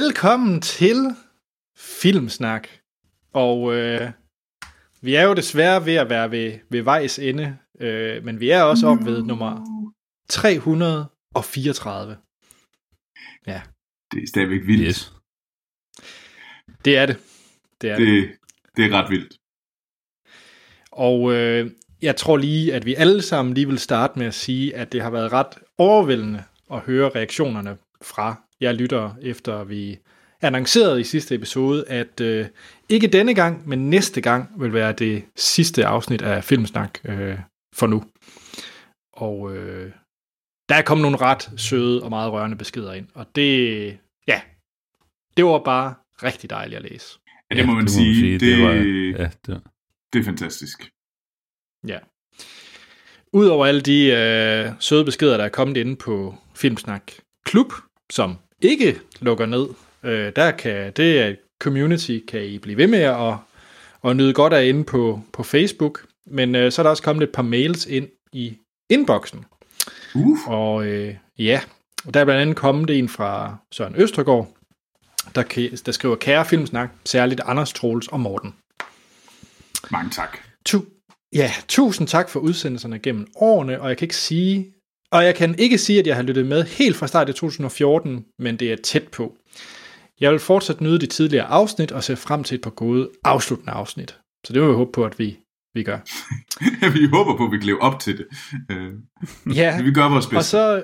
Velkommen til Filmsnak. Og øh, vi er jo desværre ved at være ved, ved vejs ende, øh, men vi er også op ved nummer 334. Ja, Det er stadigvæk vildt. Yes. det er det. Det er det. Det, det er ret vildt. Og øh, jeg tror lige, at vi alle sammen lige vil starte med at sige, at det har været ret overvældende at høre reaktionerne fra jer lyttere, efter vi annoncerede i sidste episode, at øh, ikke denne gang, men næste gang vil være det sidste afsnit af Filmsnak øh, for nu. Og øh, der er kommet nogle ret søde og meget rørende beskeder ind, og det, ja, det var bare rigtig dejligt at læse. Ja, det må man sige. Det, Det, var, det, ja, det, det er fantastisk. Ja. Udover alle de øh, søde beskeder, der er kommet inde på Filmsnak Klub, som ikke lukker ned, øh, der kan det er community, kan I blive ved med at, at nyde godt af inde på, på Facebook. Men øh, så er der også kommet et par mails ind i inboxen. Uh, Og øh, ja, og der er blandt andet kommet en fra Søren Østergaard, der, der skriver, kære Filmsnak, særligt Anders Troels og Morten. mange tak. Tu- ja, tusind tak for udsendelserne gennem årene, og jeg kan ikke sige, og jeg kan ikke sige, at jeg har lyttet med helt fra start i 2014, men det er tæt på. Jeg vil fortsat nyde de tidligere afsnit og se frem til et par gode afsluttende afsnit. Så det vil jeg håbe på, at vi, vi gør. vi håber på, at vi kan leve op til det. Øh, Ja, vi gør vores og bedste. så,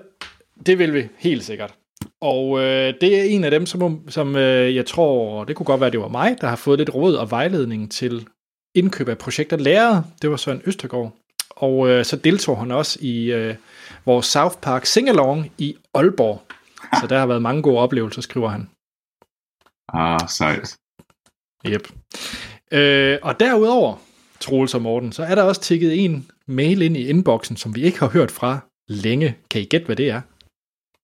det vil vi helt sikkert. Og øh, det er en af dem, som, som øh, jeg tror, det kunne godt være, det var mig, der har fået lidt råd og vejledning til indkøb af projekter lærer. Det var Søren Østergaard. Og øh, så deltog han også i øh, vores South Park Singalong i Aalborg. Så der har været mange gode oplevelser, skriver han. Ah, sejt. Yep. Øh, og derudover, Troels og Morten, så er der også tikket en mail ind i inboxen, som vi ikke har hørt fra længe. Kan I gætte, hvad det er?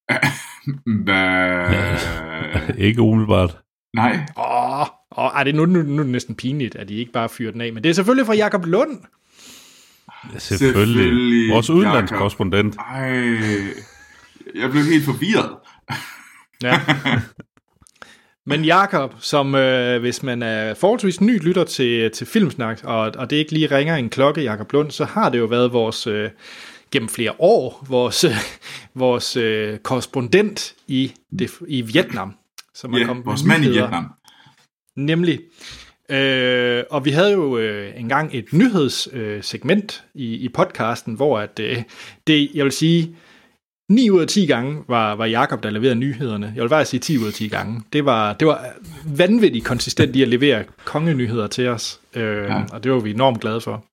Ikke umiddelbart. Nej. Åh, ej, det er nu, nu, nu er det næsten pinligt, at I ikke bare fyrer den af. Men det er selvfølgelig fra Jakob Lund. Selvfølgelig. Selvfølgelig, Vores udenlandskorrespondent. Ej, jeg blev helt forvirret. Ja. Men Jakob, som øh, hvis man er forholdsvis ny lytter til, til Filmsnak, og, og det ikke lige ringer en klokke, Jakob Lund, så har det jo været vores, øh, gennem flere år, vores, øh, vores øh, korrespondent i, det, i Vietnam. Som er Ja, kommet vores mand i. Vietnam. Nemlig. Øh, og vi havde jo øh, engang et nyhedssegment øh, i, i podcasten, hvor at, øh, det, jeg vil sige, 9 ud af 10 gange var, var Jakob der leverede nyhederne. Jeg vil bare sige 10 ud af 10 gange. Det var, det var vanvittigt konsistent i at levere kongenyheder til os, øh, ja. Ja. og det var vi enormt glade for.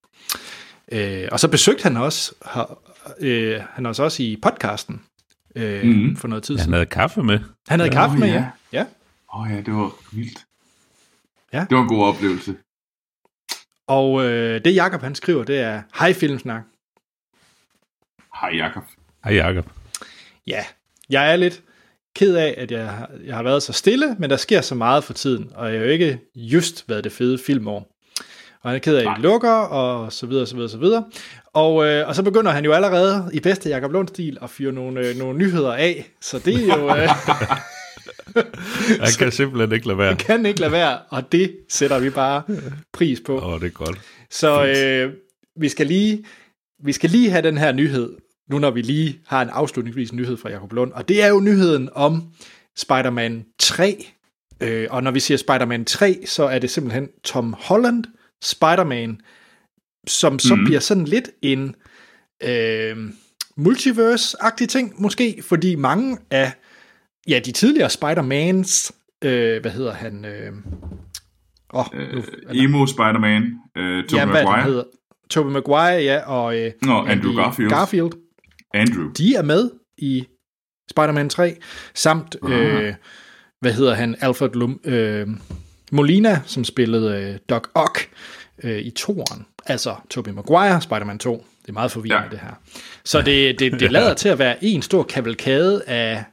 Øh, og så besøgte han også, har, øh, han også også i podcasten øh, mm. For noget tid Han siden. havde kaffe med. Han havde Ja, kaffe med, ja. ja. ja. Åh oh, ja, det var vildt. Ja. Det var en god oplevelse. Og øh, det Jakob han skriver, det er, hej Filmsnak. Hej Jakob. Hej Jacob. Ja, jeg er lidt ked af, at jeg, har- jeg har været så stille, men der sker så meget for tiden, og jeg har jo ikke just været det fede filmår. Og han er ked af, at. I lukker, og så videre, så videre, så videre. Og, øh, og så begynder han jo allerede i bedste Jakob Lund-stil at fyre nogle, øh, nogle nyheder af, så det er jo... Øh, Jeg kan simpelthen ikke lade være. kan ikke lade være, og det sætter vi bare pris på. Åh, oh, det er godt. Så øh, vi, skal lige, vi skal lige have den her nyhed, nu når vi lige har en afslutningsvis nyhed fra Jacob Lund, og det er jo nyheden om Spider-Man 3. Øh, og når vi siger Spider-Man 3, så er det simpelthen Tom Holland, Spider-Man, som så mm. bliver sådan lidt en øh, multiverse-agtig ting, måske, fordi mange af ja, de tidligere Spider-Mans, øh, hvad hedder han? Øh, oh, Øh, Emo Spider-Man. Øh, Tobey ja, hvad Maguire. hedder? Tobey Maguire, ja, og øh, Nå, Andrew Garfield. Garfield. Andrew. De er med i Spider-Man 3, samt, Ah. øh, hvad hedder han, Alfred Lum, øh, Molina, som spillede øh, Doc Ock øh, i toeren. Altså Tobey Maguire, Spider-Man 2. Det er meget forvirrende. Ja. det her. Så det, det, det lader til at være en stor kavalkade af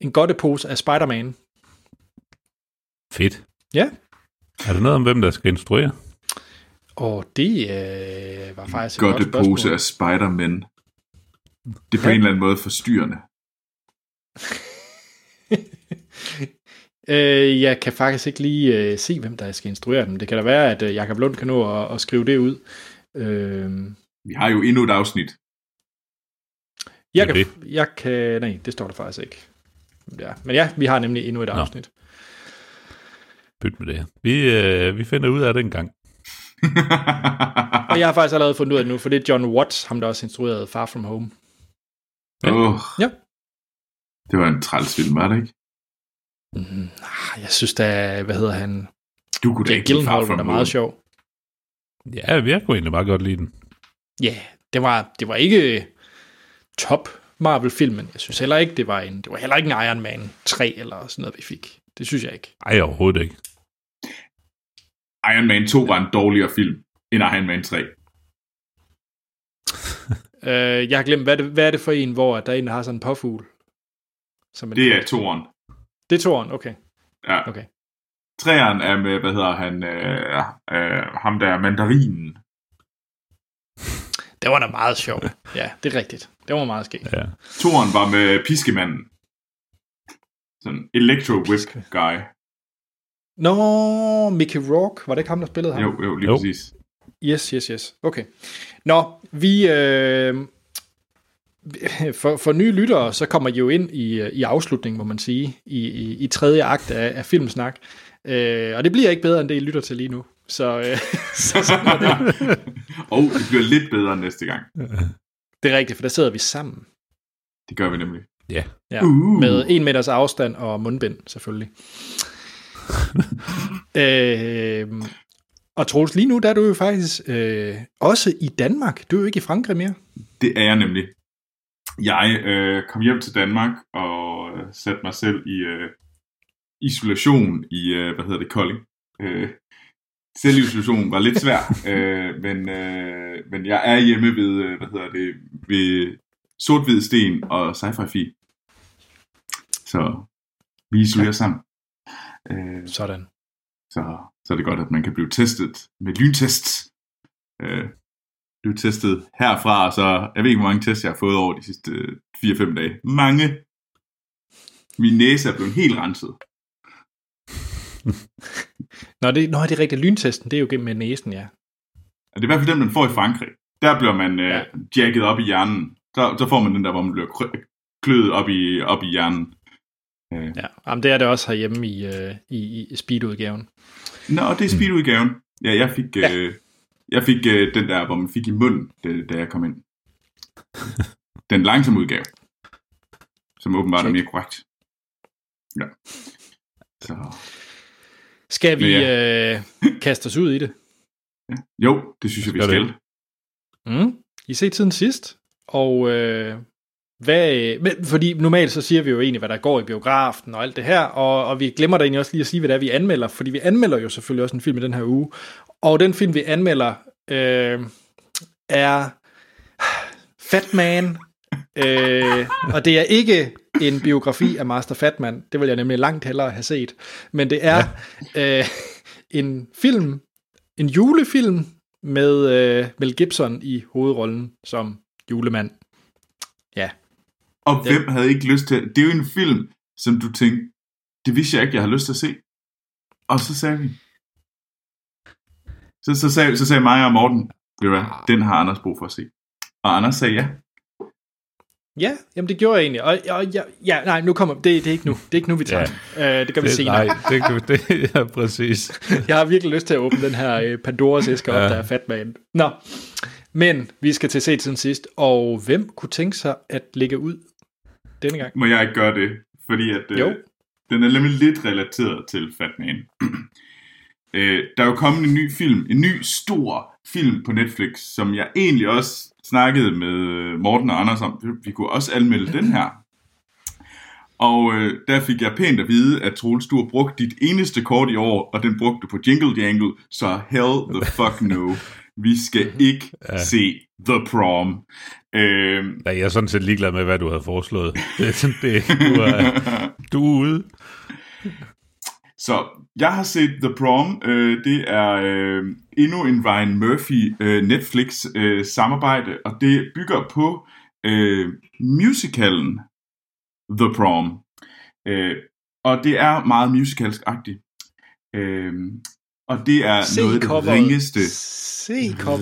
en godtepose af Spider-Man. Fedt. Ja. Er der noget om, hvem der skal instruere? Og det øh, var faktisk et Godt pose af Spider-Man. Det er på Ja. en eller anden måde forstyrrende. Øh, jeg kan faktisk ikke lige øh, se, hvem der skal instruere dem. Det kan da være, at øh, Jakob Lund kan nå at, at skrive det ud. Øh, Vi har jo endnu et afsnit. jeg, Det kan, jeg kan... Nej, det står der faktisk ikke. Ja, men ja, vi har nemlig endnu et Nå. afsnit. Pyt med det. Vi, øh, vi finder ud af det en gang. Og jeg har faktisk allerede fundet ud af det nu, for det er John Watts, ham der også instruerede Far From Home. Ja. Åh, Ja. Det var en træls film, var det ikke? Mm, ah, jeg synes da, hvad hedder han? Du kunne da Jake ikke lide Far Gyllenhaal var From da meget sjov. Ja, jeg kunne egentlig meget godt lide den. Ja, yeah, det var, det var ikke top Marvel-film, men jeg synes heller ikke, det var en, det var heller ikke en Iron Man 3 eller sådan noget, vi fik. Det synes jeg ikke. Ej, overhovedet ikke. Iron Man 2 var en dårligere film end Iron Man 3. Uh, jeg har glemt, hvad er, det, hvad er det for en, hvor der er en, der har sådan en påfugl? Som en Det er toeren. Det er toren, okay. Ja. okay. Træeren er med, hvad hedder han, øh, øh, ham der er mandarinen. Det var da meget sjovt. Ja, det er rigtigt. Det var meget skægt. Ja. Toren var med piskemanden. Sådan electro whip guy. Nå, Mickey Rourke, var det ikke ham, der spillede ham? Jo, jo, lige Jo. præcis. Yes, yes, yes. Okay. Nå, vi... Øh, for, for nye lyttere, så kommer I jo ind i, i afslutningen, må man sige, i, i, i tredje akt af, af Filmsnak. Øh, og det bliver ikke bedre, end det, I lytter til lige nu. Så, øh, så sådan er det. Og det bliver lidt bedre næste gang. Det er rigtigt, for der sidder vi sammen. Det gør vi nemlig. Ja. Ja, Uh. med en meters afstand og mundbind, selvfølgelig. øh, og Troels, lige nu der er du jo faktisk øh, også i Danmark. Du er jo ikke i Frankrig mere. Det er jeg nemlig. Jeg øh, kom hjem til Danmark og øh, satte mig selv i øh, isolation i, øh, hvad hedder det, Kolding. Øh, selvisolation var lidt svær, øh, men, øh, men jeg er hjemme ved, øh, hvad hedder det, ved sort sten og sci-fi fi. Så vi isolerer ja. sammen. Øh, Sådan. så, så er det godt, at man kan blive testet med lyntest. Øh, blive testet herfra, så jeg ved ikke, hvor mange tests jeg har fået over de sidste øh, 4-5 dage. Mange. Min næse er blevet helt renset. Nå, det, nå, det er rigtigt. Lyntesten, det er jo gennem næsen, ja. Det er i hvert fald den, man får i Frankrig. Der bliver man øh, Ja. ja. jacket op i hjernen. Så, så får man den der, hvor man bliver kløet op i, op i hjernen. Øh. ja. Jamen, det er det også herhjemme i, øh, i, i speed-udgaven. Nå, det er speedudgaven. Ja, jeg fik, Ja. øh, jeg fik øh, den der, hvor man fik i munden, da, da jeg kom ind. Den langsomme udgave. Som åbenbart er Check. mere korrekt. Ja. Så, Skal vi Men øh, kaste os ud i det? ja. Jo, det synes jeg, vi Skal. Mm. I set tiden sidst, og øh, hvad, men, fordi normalt så siger vi jo egentlig, hvad der går i biografen og alt det her, og, og vi glemmer da egentlig også lige at sige, hvad det er, vi anmelder, fordi vi anmelder jo selvfølgelig også en film i den her uge, og den film, vi anmelder, øh, er Fat Man, øh, og det er ikke en biografi af Master Fatman, det vil jeg nemlig langt hellere have set, men det er øh, en film, en julefilm med øh, Mel Gibson i hovedrollen som julemand. Og hvem havde ikke lyst til Det er jo en film, som du tænkte, det vidste jeg ikke, jeg har lyst til at se. Og så sagde vi. Så, så, sagde, så sagde mig og Morten, ved du hvad, den har Anders brug for at se. Og Anders sagde ja. Ja, jamen det gjorde jeg egentlig. Og, og ja, ja, nej, nu kommer det, det er ikke nu. Det er ikke nu, vi tager ja. øh, Det gør vi Det, senere. nej, det, kan vi- det ja, præcis. Jeg har virkelig lyst til at åbne den her øh, Pandoras æske op, Ja. der er Fatman. Nå, men vi skal til se siden sidst. Og hvem kunne tænke sig at lægge ud denne gang? Må jeg ikke gøre det? Fordi at, Jo. øh, den er nemlig lidt relateret til Fat Man. øh, der er jo kommet en ny film, en ny stor film på Netflix, som jeg egentlig også snakkede med Morten og Anders om. Vi kunne også anmelde den her. Og øh, der fik jeg pænt at vide, at Troels, du har brugt dit eneste kort i år, og den brugte du på Jingle Jangle, så hell the fuck no. Vi skal ikke Ja. se The Prom. Øh, Nej, jeg er sådan set ligeglad med, hvad du havde foreslået. Det, er sådan, det, du, er, du er ude. Så jeg har set The Prom. Øh, det er øh, endnu en Ryan Murphy øh, Netflix øh, samarbejde, og det bygger på øh, musicalen The Prom. Øh, og det er meget musicalsk-agtigt. Øh, og det er Se noget af det ringeste,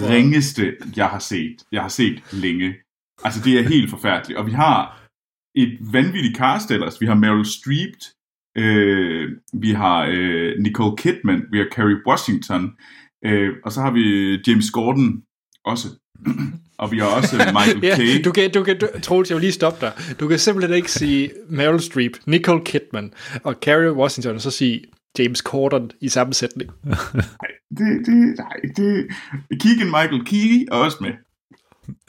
ringeste, jeg har set. Jeg har set længe. Altså, det er helt forfærdeligt. Og vi har et vanvittigt cast ellers. Vi har Meryl Streep, øh, vi har øh, Nicole Kidman, vi har Kerry Washington, øh, og så har vi James Gordon også. og vi har også Michael Ja, Caine. du kan, du kan, du, Troels, jeg vil lige stoppe dig. Du kan simpelthen ikke sige Meryl Streep, Nicole Kidman og Carrie Washington, og så sige James Corden i samme sætning. Det, det, nej, det... Keegan Michael Key er også med.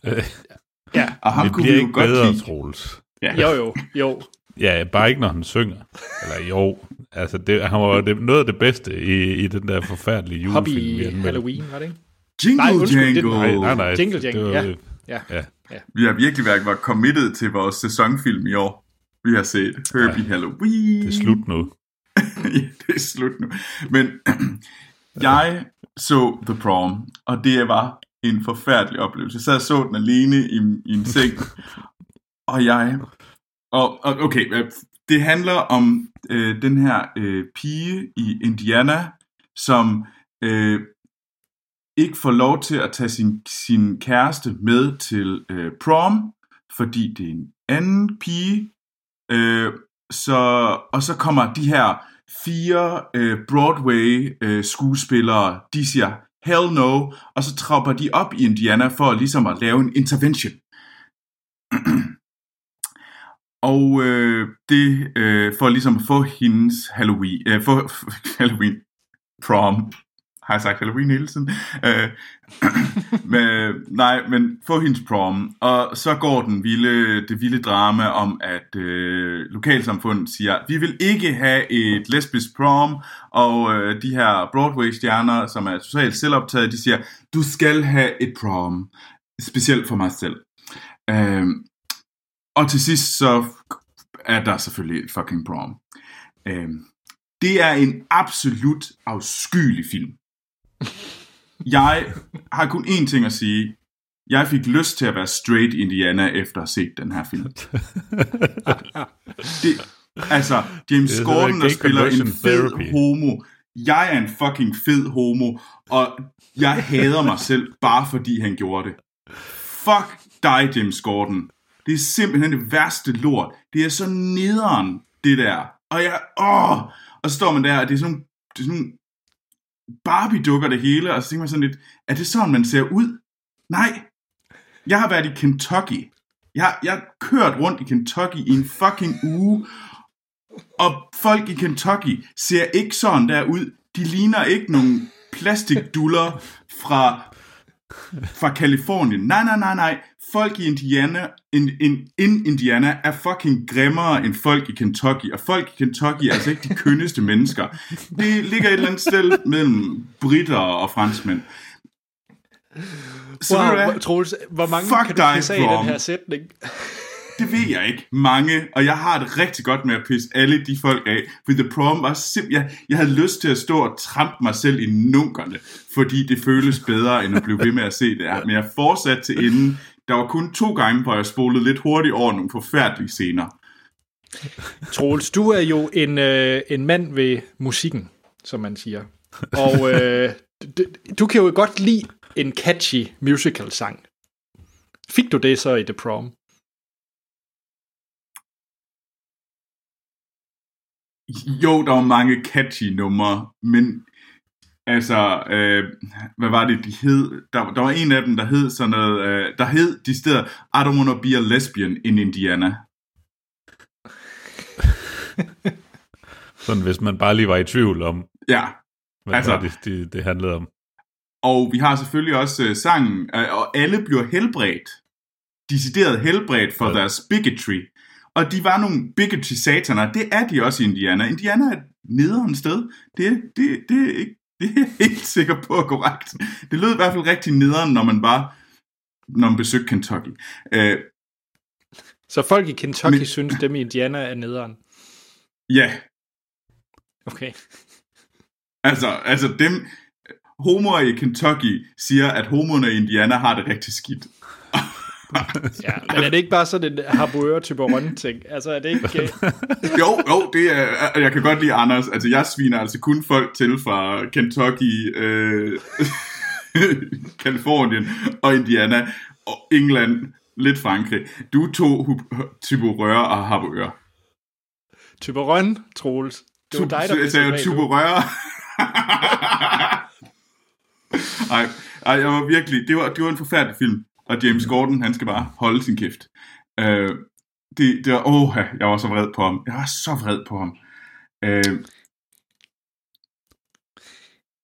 Øh, Ja, Og ham det kunne vi jo ikke godt bedre. Troels. Ja. jo jo, jo. Ja, bare ikke, når han synger. Eller jo, altså det, han var det, noget af det bedste i, i den der forfærdelige Hobby julefilm, anmeldte. Halloween, var det ikke? Jingle Nej, undskyld, det- Jangle. Nej, nej, nej. Jingle det Jangle, var- ja. Ja. ja. Vi har virkelig været var committed til vores sæsonfilm i år. Vi har set Herbie ja. Halloween. Det er slut nu. ja, det er slut nu. Men jeg så The Prom, og det var en forfærdelig oplevelse. Jeg sad og så den alene i, i en seng, og jeg... Og, og okay, det handler om øh, den her øh, pige i Indiana, som øh, ikke får lov til at tage sin, sin kæreste med til øh, prom, fordi det er en anden pige. Øh, så, og så kommer de her fire øh, Broadway øh, skuespillere, de siger hell no, og så tropper de op i Indiana for ligesom at lave en intervention. og øh, det øh, for ligesom at få hendes Halloween, øh, få, Halloween prom, har jeg sagt Halloween hele tiden? Øh, men, nej, men få hendes prom. Og så går den vilde, det vilde drama om, at øh, lokalsamfundet siger, vi vil ikke have et lesbisk prom, og øh, de her Broadway-stjerner, som er socialt selvoptaget, de siger, du skal have et prom, specielt for mig selv. Øh, og til sidst så er der selvfølgelig et fucking prom. Øh, det er en absolut afskyelig film. Jeg har kun én ting at sige. Jeg fik lyst til at være straight Indiana efter at have set den her film. Det, altså, James Det Gordon, der spiller en fed therapy. homo. Jeg er en fucking fed homo, og jeg hader mig selv, bare fordi han gjorde det. Fuck dig, James Gordon. Det er simpelthen det værste lort. Det er så nederen, det der. Og jeg, åh, og så står man der, og det er sådan, nogle- det er sådan nogle Barbie-dukker det hele, og så tænker man sådan lidt, er det sådan, man ser ud? Nej. Jeg har været i Kentucky. Jeg, jeg har kørt rundt i Kentucky i en fucking uge, og folk i Kentucky ser ikke sådan der ud. De ligner ikke nogen plastikduller fra, fra Kalifornien. Nej, nej, nej, nej. Folk i Indiana, in, in, in Indiana er fucking grimmere end folk i Kentucky. Og folk i Kentucky er altså ikke de kønneste mennesker. Det ligger et eller andet sted mellem britter og franskmænd. Så ved du Wow, hvad? Troels, hvor mange Fuck kan du dig, pisse af i den her sætning? Det ved jeg ikke. Mange. Og jeg har det rigtig godt med at pisse alle de folk af. For The Prom var simpelthen... Jeg, jeg havde lyst til at stå og trampe mig selv i nunkerne. Fordi det føles bedre, end at blive ved med at se det her. Men jeg fortsatte til enden. Der var kun to gange, hvor jeg spolede lidt hurtigt over nogle forfærdelige scener. Troels, du er jo en, øh, en mand ved musikken, som man siger. Og øh, d- du kan jo godt lide en catchy musical-sang. Fik du det så i The Prom? Jo, der var mange catchy numre, men altså, øh, hvad var det, de hed? Der, der var en af dem, der hed sådan noget, øh, der hed de steder, I don't wanna be a lesbian in Indiana. Sådan, hvis man bare lige var i tvivl om, Ja, hvad Altså- det, det, det handlede om. og vi har selvfølgelig også øh, sangen, øh, og alle bliver helbredt, decideret helbredt for Ja. deres bigotry. Og de var nogle bigotry sataner, det er de også i Indiana. Indiana er et nederen sted. Det, det, det, er ikke, det er jeg helt sikker på er korrekt. Det lød i hvert fald rigtig nederen, når man var når man besøgte Kentucky. Øh, Så folk i Kentucky Men- synes, dem i Indiana er nederen. ja, Okay. altså, altså dem, homoer i Kentucky siger, at homoerne i Indiana har det rigtig skidt. Ja, men er det ikke bare sådan en harboør type ting? Altså er det ikke... Jo, jo, det er, jeg kan godt lide Anders. Altså, jeg sviner altså kun folk til fra Kentucky, øh, Kalifornien og Indiana og England, lidt Frankrig. Du tog hu- Tyborør og Harboør. Typerøn, Troels. Det var dig, der blev sagde tilbage, du. Tyborør. Ej, ej, jeg var virkelig, det var, det var en forfærdelig film, og James Gordon, han skal bare holde sin kæft. Øh, det, det var, åh, jeg var så vred på ham. Jeg var så vred på ham. Øh,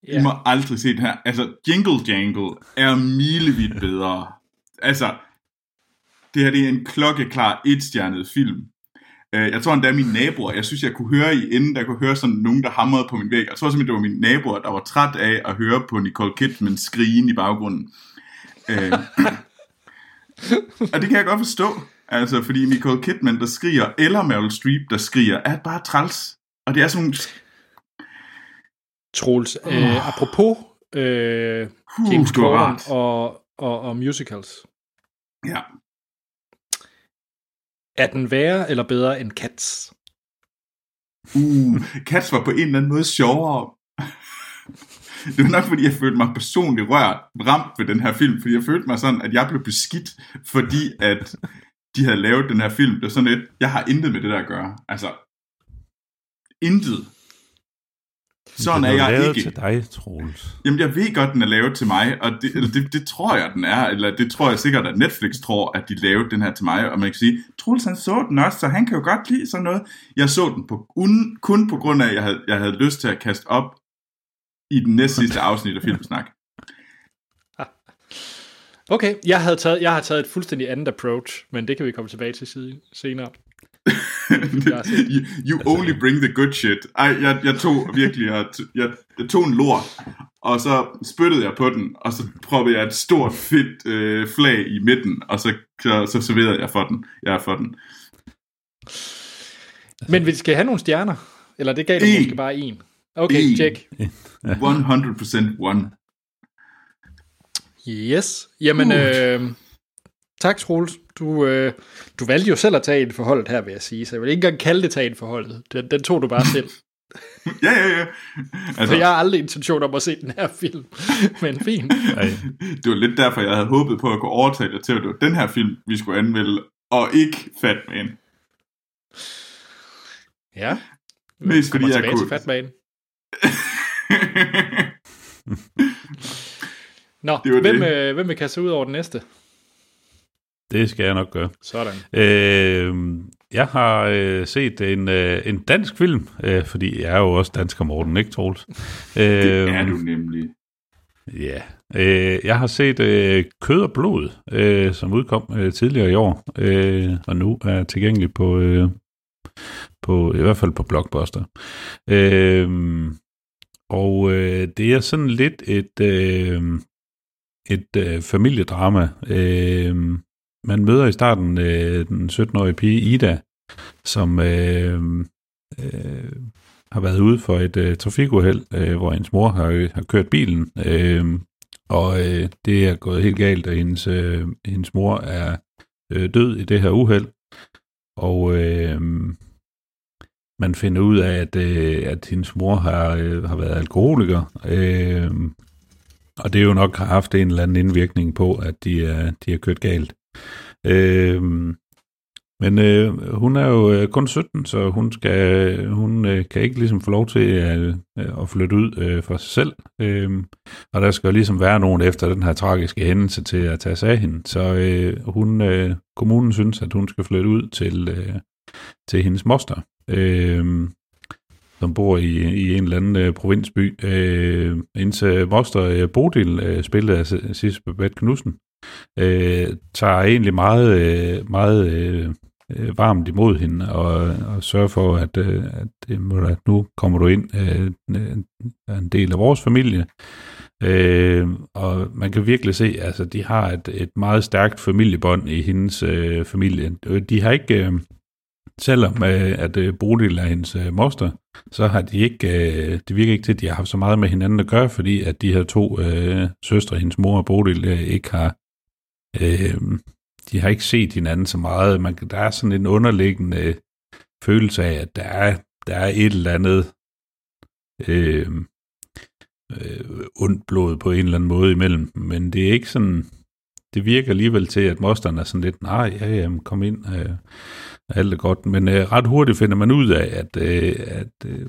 Ja. I må aldrig se den her. Altså, Jingle Jangle er milevidt bedre. Altså, det her det er en klokkeklar etstjernet film. Øh, Jeg tror endda mine naboer, jeg synes jeg kunne høre i enden, der kunne høre sådan nogen, der hamrede på min væg. Jeg tror simpelthen, det var mine naboer, der var træt af at høre på Nicole Kidman skrigen i baggrunden. Og det kan jeg godt forstå. Altså, fordi Nicole Kidman, der skriger, eller Meryl Streep, der skriger, er bare træls. Og det er sådan nogle... Troels, øh, apropos øh, Uh, James Gordon rart. og, og, og musicals. Ja. Er den værre eller bedre end Cats? Uh, Cats var på en eller anden måde sjovere. Det var nok, fordi jeg følte mig personligt rørt, ramt ved den her film, fordi jeg følte mig sådan, at jeg blev beskidt, fordi at de havde lavet den her film. Det var sådan lidt, jeg har intet med det der at gøre. Altså, intet. Sådan er Den jeg lavet ikke. til dig, Troels. Jamen, jeg ved godt, den er lavet til mig, og det, eller det, det tror jeg, den er, eller det tror jeg sikkert, at Netflix tror, at de lavede den her til mig, og man kan sige, Troels han så den også, så han kan jo godt lide sådan noget. Jeg så den på, un, kun på grund af, at jeg havde, jeg havde lyst til at kaste op i den næst sidste afsnit af Filmsnak. Okay, jeg, havde taget, jeg har taget et fuldstændig andet approach, men det kan vi komme tilbage til side, senere. you, you only bring the good shit. Ej, jeg, jeg tog virkelig, jeg, jeg, jeg tog en lort, og så spyttede jeg på den, og så proppede jeg et stort, fedt øh, flag i midten, og så, så, så serverede jeg for den. Jeg er for den. Men vi skal have nogle stjerner, eller det gav du En. måske bare en. Okay, check. 100% one. Yes. Jamen, Uh. øh, tak Troels. Du, øh, du valgte jo selv at tage en forholdet her, vil jeg sige, så jeg vil ikke engang kalde det tage en forholdet. Den, den tog du bare selv. Ja, ja, ja. For Altså, jeg har aldrig intention om at se den her film. Men fint. Ej, det var lidt derfor, jeg havde håbet på at kunne overtale dig til, at det var den her film, vi skulle anmelde, og ikke Fatman. Ja. Mest fordi jeg kunne... til Fatman. Nå, Det var hvem, det. øh, hvem vil kaste ud over den næste? det skal jeg nok gøre. Sådan. Øh, jeg har øh, set en, øh, en dansk film, øh, fordi jeg er jo også dansker, Morten, ikke Troels? Øh, det er du nemlig. Ja. Øh, jeg har set øh, Kød og Blod, øh, som udkom øh, tidligere i år, øh, og nu er tilgængelig på, øh, på i hvert fald på Blockbuster. Øh, og øh, det er sådan lidt et, øh, et øh, familiedrama. Øh, man møder i starten øh, den 17-årige pige Ida, som øh, øh, har været ude for et øh, trafikuheld, øh, hvor hendes mor har, har kørt bilen, øh, og øh, det er gået helt galt, og hendes, øh, hendes mor er øh, død i det her uheld. Og øh, man finder ud af, at, øh, at hendes mor har, øh, har været alkoholiker, øh, og det er jo nok har haft en eller anden indvirkning på, at de er, de er kørt galt. Øh, men øh, hun er jo øh, kun 17, så hun skal hun øh, kan ikke ligesom få lov til øh, at flytte ud øh, for sig selv. Øh, og der skal jo ligesom være nogen efter den her tragiske hændelse til at tage sig af hende. Så øh, hun, øh, kommunen synes, at hun skal flytte ud til, øh, til hendes moster, øh, som bor i, i en eller anden øh, provinsby. Øh, hendes øh, moster øh, Bodil, øh, spillet af Sisse Babette Knudsen, øh, tager egentlig meget, øh, meget øh, øh, varmt imod hende og, og sørger for, at, øh, at, øh, at nu kommer du ind øh, er en del af vores familie. Øh, og man kan virkelig se, altså de har et, et meget stærkt familiebånd i hendes øh, familie. De har ikke, øh, selvom øh, at øh, Bodil er hendes øh, moster, så har de ikke, øh, det virker ikke til, at de har haft så meget med hinanden at gøre, fordi at de her to øh, søstre, hendes mor og Bodil, øh, ikke har øh, de har ikke set hinanden så meget. Man, der er sådan en underliggende øh, følelse af, at der er, der er et eller andet øh, øh, ondt blod på en eller anden måde imellem dem, men det er ikke sådan, det virker alligevel til, at mosteren er sådan lidt, nej, ja, ja, kom ind, øh, alt er godt, men øh, ret hurtigt finder man ud af, at, øh, at øh,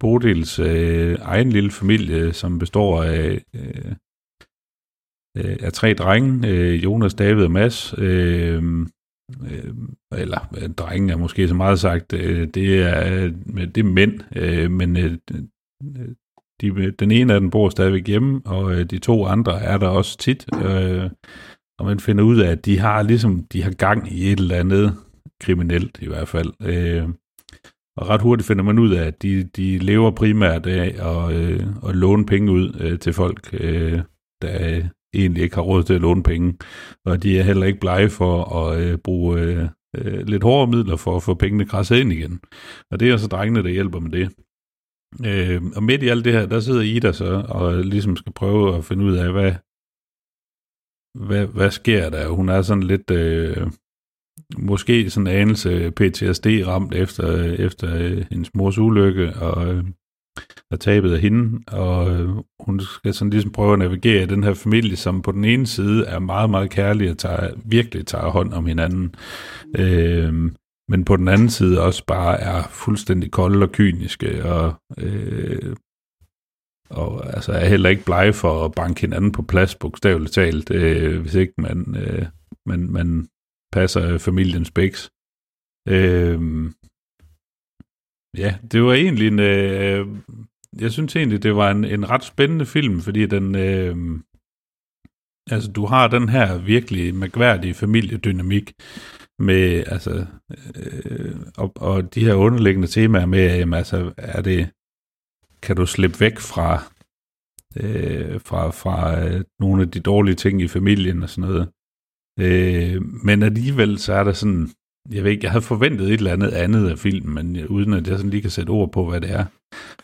Bodils øh, egen lille familie, som består af, øh, øh, af tre drenge, øh, Jonas, David og Mads, øh, øh, eller øh, drenge er måske så meget sagt, øh, det, er, øh, det er mænd, øh, men øh, de, den ene af dem bor stadigvæk hjemme, og øh, de to andre er der også tit, øh, og man finder ud af, at de har ligesom, de har gang i et eller andet kriminelt i hvert fald. Øh, og ret hurtigt finder man ud af, at de, de lever primært af at, øh, at låne penge ud øh, til folk, øh, der øh, egentlig ikke har råd til at låne penge. Og de er heller ikke blege for at øh, bruge øh, øh, lidt hårdere midler for at få pengene krasset ind igen. Og det er altså drengene, der hjælper med det. Øh, og midt i alt det her, der sidder Ida så og ligesom skal prøve at finde ud af, hvad, hvad, hvad sker der? Hun er sådan lidt, øh, måske sådan en anelse PTSD-ramt efter, efter øh, hendes mors ulykke, og, øh, og tabet af hende, og øh, hun skal sådan ligesom prøve at navigere i den her familie, som på den ene side er meget, meget kærlig og tager, virkelig tager hånd om hinanden, øh, men på den anden side også bare er fuldstændig kolde og kyniske, og, øh, og altså er heller ikke blege for at banke hinanden på plads, bogstaveligt talt, øh, hvis ikke man, øh, man, man passer familiens bæks. Øh, ja, det var egentlig en... Øh, jeg synes egentlig, det var en, en ret spændende film, fordi den... Øh, altså, du har den her virkelig mærkværdige familiedynamik med, altså, øh, og, og de her underliggende temaer med, jamen, altså, er det, kan du slippe væk fra, øh, fra, fra øh, nogle af de dårlige ting i familien og sådan noget. Øh, men alligevel så er der sådan, jeg ved ikke, jeg havde forventet et eller andet andet af filmen, men uden at jeg sådan lige kan sætte ord på, hvad det er.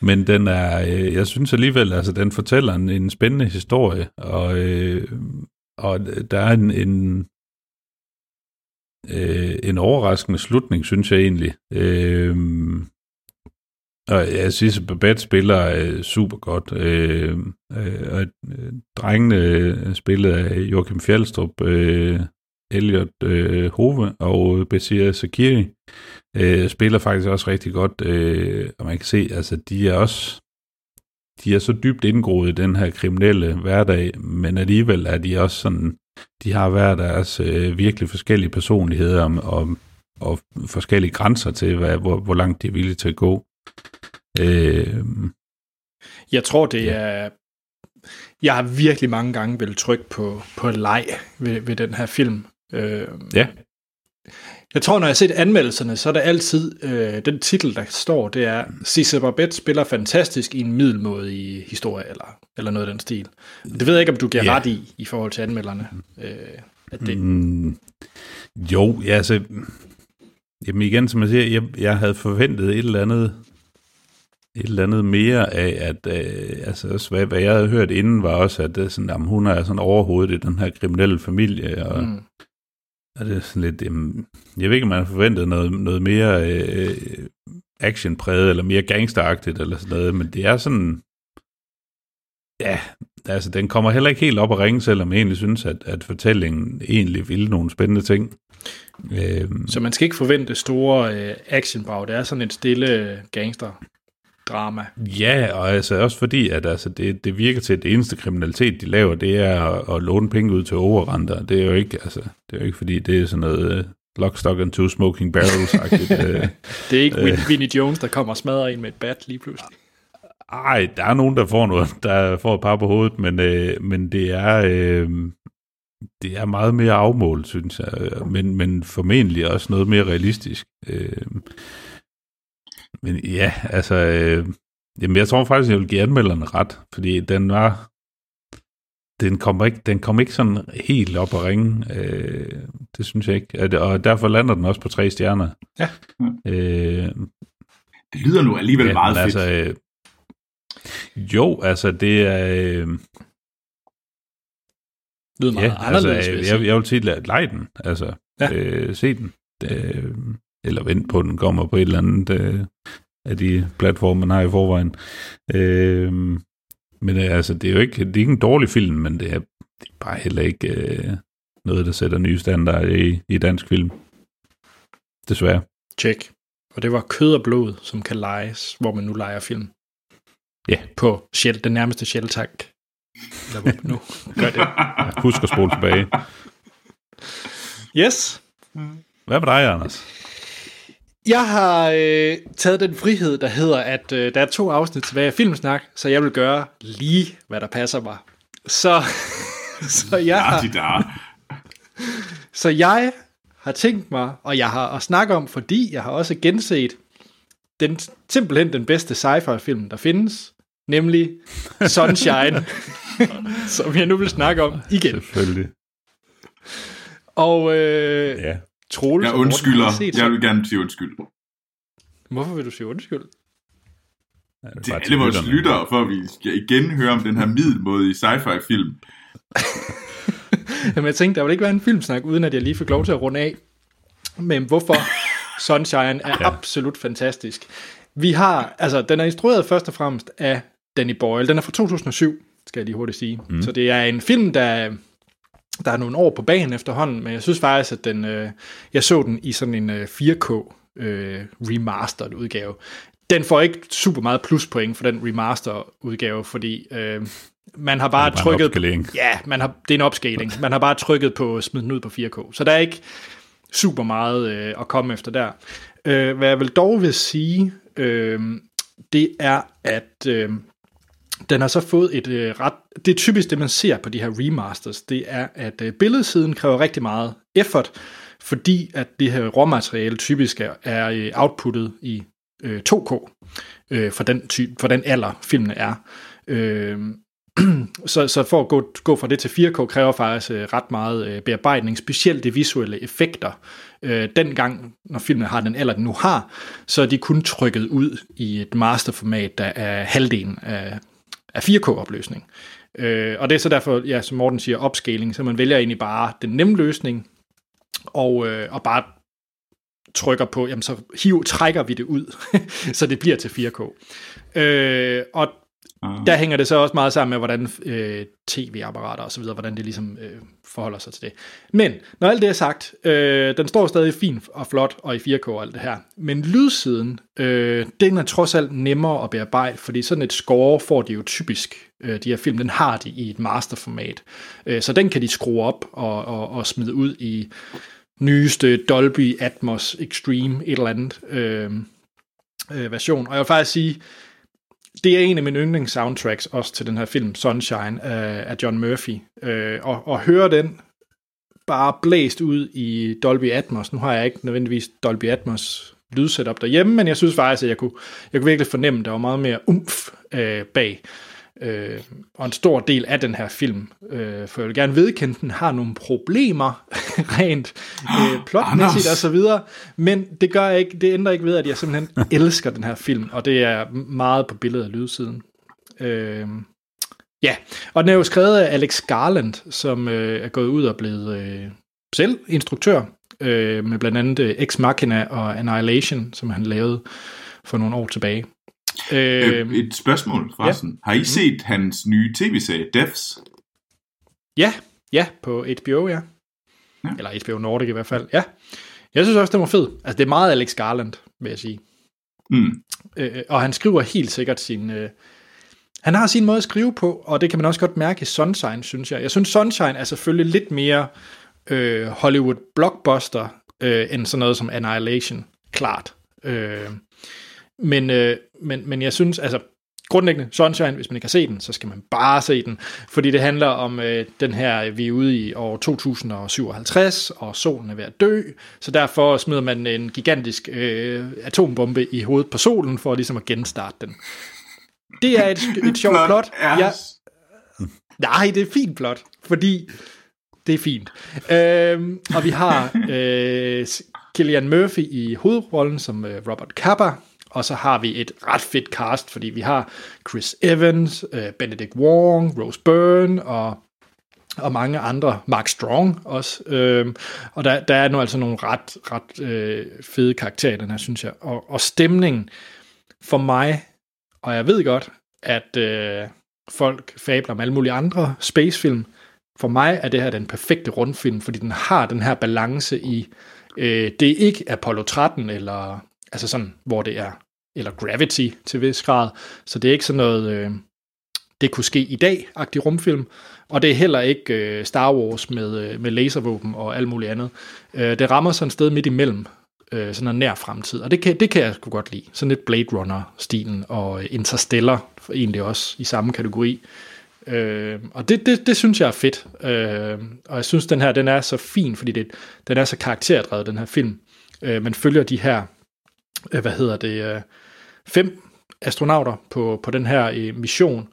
Men den er, øh, jeg synes alligevel, altså den fortæller en, en spændende historie, og, øh, og der er en, en, øh, en overraskende slutning, synes jeg egentlig. Øh, og jeg synes, at Babette spiller øh, super godt. Øh, øh, og øh, drengene øh, spillet af Joachim Fjellstrup, øh, Elliot øh, Hove og Basir Sakiri øh, spiller faktisk også rigtig godt. Øh, og man kan se, altså de er også de er så dybt indgroet i den her kriminelle hverdag, men alligevel er de også sådan, de har hver deres øh, virkelig forskellige personligheder og, og, og forskellige grænser til, hvad, hvor, hvor langt de er villige til at gå. Øh, jeg tror, det ja. er... Jeg har virkelig mange gange vel trykke på, på leg ved, ved den her film. Øh, ja. Jeg tror, når jeg har set anmeldelserne, så er der altid øh, den titel, der står, det er Cisse Babette spiller fantastisk i en middelmådig historie, eller, eller noget af den stil. Det ved jeg ikke, om du giver ja. ret i, i forhold til anmelderne. Øh, at det... Mm, jo, ja, altså... Jamen igen, som jeg siger, jeg, jeg havde forventet et eller andet et eller andet mere af, at øh, altså, også, hvad, hvad jeg havde hørt inden, var også, at det sådan, jamen, hun er sådan overhovedet i den her kriminelle familie, og, mm. og det er sådan lidt, jamen, jeg ved ikke, om man har forventet noget, noget mere øh, actionpræget, eller mere gangsteragtigt, eller sådan noget, men det er sådan, ja, altså den kommer heller ikke helt op at ringe, selvom jeg egentlig synes, at, at fortællingen egentlig ville nogle spændende ting. Øhm. Så man skal ikke forvente store øh, actionbrag, det er sådan et stille gangster drama. Ja, og altså også fordi, at altså, det, det virker til, at det eneste kriminalitet, de laver, det er at, at låne penge ud til overrenter. Det er jo ikke, altså, det er jo ikke fordi, det er sådan noget uh, lock, stock and two smoking barrels uh, det er ikke uh, Winnie Jones, der kommer og smadrer en med et bat lige pludselig. Ej, der er nogen, der får noget, der får et par på hovedet, men, øh, men det er... Øh, det er meget mere afmålt, synes jeg, men, men formentlig også noget mere realistisk. Øh, men ja, altså, øh, jamen jeg tror faktisk, jeg vil give anmelderne ret, fordi den var, den kom ikke, den kom ikke sådan helt op at ringe. Øh, det synes jeg ikke. Og derfor lander den også på tre stjerner. Ja. Øh, det lyder nu alligevel ja, meget fedt. Altså, øh, jo, altså det er... Øh, lyder meget Ja, anderledes, altså, vil jeg, jeg, vil sige, lej den. Altså, Ja. ja. øh, se den. Øh, eller vent på, at den kommer på et eller andet øh, af de platforme, man har i forvejen. Øh, men øh, altså, det er jo ikke, det er ikke en dårlig film, men det er, det er bare heller ikke øh, noget, der sætter nye standarder i, i dansk film. Desværre. Check. Og det var kød og blod, som kan lejes, hvor man nu leger film. Ja. På Shell, den nærmeste Shell-tank. Eller hvor nu gør det. Husk at spole tilbage. Yes. Hvad med dig, Anders? Jeg har øh, taget den frihed, der hedder, at øh, der er to afsnit tilbage af Filmsnak, så jeg vil gøre lige, hvad der passer mig. Så, så, jeg, har, så jeg har tænkt mig, og jeg har at snakke om, fordi jeg har også genset den, simpelthen den bedste sci-fi film, der findes, nemlig Sunshine, som jeg nu vil snakke om igen. Selvfølgelig. Og øh, Ja. Troels Jeg Morten undskylder. set Jeg vil gerne sige undskyld. Hvorfor vil du sige undskyld? Det er alle vores lyttere, for at vi skal igen høre om den her middelmådige sci-fi film. Jamen, jeg tænkte, der vil ikke være en filmsnak, uden at jeg lige fik lov til at runde af. Men hvorfor Sunshine er ja. absolut fantastisk. Vi har, altså, den er instrueret først og fremmest af Danny Boyle. Den er fra 2007, skal jeg lige hurtigt sige. Mm. Så det er en film, der, der er nogle år på banen efterhånden, men jeg synes faktisk, at den, øh, jeg så den i sådan en øh, 4K øh, remastered udgave. Den får ikke super meget pluspoint for den remaster udgave, fordi øh, man har bare, bare trykket... Ja, man har, det er en opscaling. Man har bare trykket på smid den ud på 4K. Så der er ikke super meget øh, at komme efter der. Øh, hvad jeg vil dog vil sige, øh, det er, at øh, den har så fået et øh, ret... Det er typisk det, man ser på de her remasters. Det er, at øh, billedsiden kræver rigtig meget effort, fordi at det her råmateriale typisk er, er øh, outputtet i øh, 2K øh, for, den ty- for den alder, filmene er. Øh, så, så for at gå, gå fra det til 4K kræver faktisk øh, ret meget øh, bearbejdning, specielt de visuelle effekter. Øh, dengang, når filmen har den alder, den nu har, så er de kun trykket ud i et masterformat, der er halvdelen af, af 4K-opløsning. Øh, og det er så derfor, ja, som Morten siger, upscaling, så man vælger egentlig bare den nemme løsning, og, øh, og bare trykker på, jamen så hiv, trækker vi det ud, så det bliver til 4K. Øh, og Ah. Der hænger det så også meget sammen med, hvordan øh, tv-apparater og så videre, hvordan det ligesom øh, forholder sig til det. Men når alt det er sagt, øh, den står stadig fint og flot og i 4K og alt det her. Men lydsiden, øh, den er trods alt nemmere at bearbejde, fordi sådan et score får de jo typisk, øh, de her film, den har de i et masterformat. Øh, så den kan de skrue op og, og, og smide ud i nyeste Dolby Atmos Extreme et eller andet øh, øh, version. Og jeg vil faktisk sige, det er en af mine yndlingssoundtracks også til den her film, Sunshine af, af John Murphy. Øh, og, og høre den bare blæst ud i Dolby Atmos. Nu har jeg ikke nødvendigvis Dolby Atmos lydsetup derhjemme, men jeg synes faktisk, at jeg kunne, jeg kunne virkelig fornemme, at der var meget mere umf øh, bag. Øh, og en stor del af den her film, øh, for jeg vil gerne vedkende, den har nogle problemer, rent øh, plotmæssigt Anders! og så videre, men det gør jeg ikke, det ændrer ikke ved, at jeg simpelthen elsker den her film, og det er meget på billedet af lydsiden. Øh, ja, og den er jo skrevet af Alex Garland, som øh, er gået ud og blevet øh, selv instruktør, øh, med blandt andet øh, Ex Machina og Annihilation, som han lavede for nogle år tilbage. Øh, et spørgsmål forresten. Ja. Har I set hans nye tv-serie, Devs? Ja, ja, på HBO, ja. Ja. ja. Eller HBO Nordic i hvert fald, ja. Jeg synes også, det var fed. Altså, det er meget Alex Garland, vil jeg sige. Mm. Øh, og han skriver helt sikkert sin... Øh, han har sin måde at skrive på, og det kan man også godt mærke i Sunshine, synes jeg. Jeg synes, Sunshine er selvfølgelig lidt mere øh, Hollywood blockbuster, øh, end sådan noget som Annihilation. Klart. Øh, men, øh, men, men jeg synes, altså, grundlæggende Sunshine, hvis man ikke har set den, så skal man bare se den, fordi det handler om øh, den her, vi er ude i år 2057, og solen er ved at dø, så derfor smider man en gigantisk øh, atombombe i hovedet på solen, for ligesom at genstarte den. Det er et, et sjovt plot. Ja. Nej, det er fint plot, fordi det er fint. Øhm, og vi har øh, Killian Murphy i hovedrollen som øh, Robert Capa, og så har vi et ret fedt cast, fordi vi har Chris Evans, øh, Benedict Wong, Rose Byrne og og mange andre, Mark Strong også, Øhm, og der, der er nu altså nogle ret, ret øh, fede karakterer i den her, synes jeg, og, og stemningen for mig, og jeg ved godt, at øh, folk fabler om alle mulige andre spacefilm, for mig er det her den perfekte rundfilm, fordi den har den her balance i, øh, det er ikke Apollo 13, eller altså sådan, hvor det er, eller Gravity til vis grad, så det er ikke sådan noget, øh, det kunne ske i dag-agtig rumfilm, og det er heller ikke øh, Star Wars med, øh, med laservåben og alt muligt andet. Øh, det rammer sådan et sted midt imellem, øh, sådan en nær fremtid, og det kan, det kan jeg sgu godt lide. Sådan lidt Blade Runner-stilen, og øh, Interstellar egentlig også i samme kategori. Øh, og det, det, det synes jeg er fedt. Øh, og jeg synes, den her den er så fin, fordi det, den er så karakterdrevet, den her film. Øh, man følger de her, øh, hvad hedder det, øh, fem astronauter på, på den her øh, mission,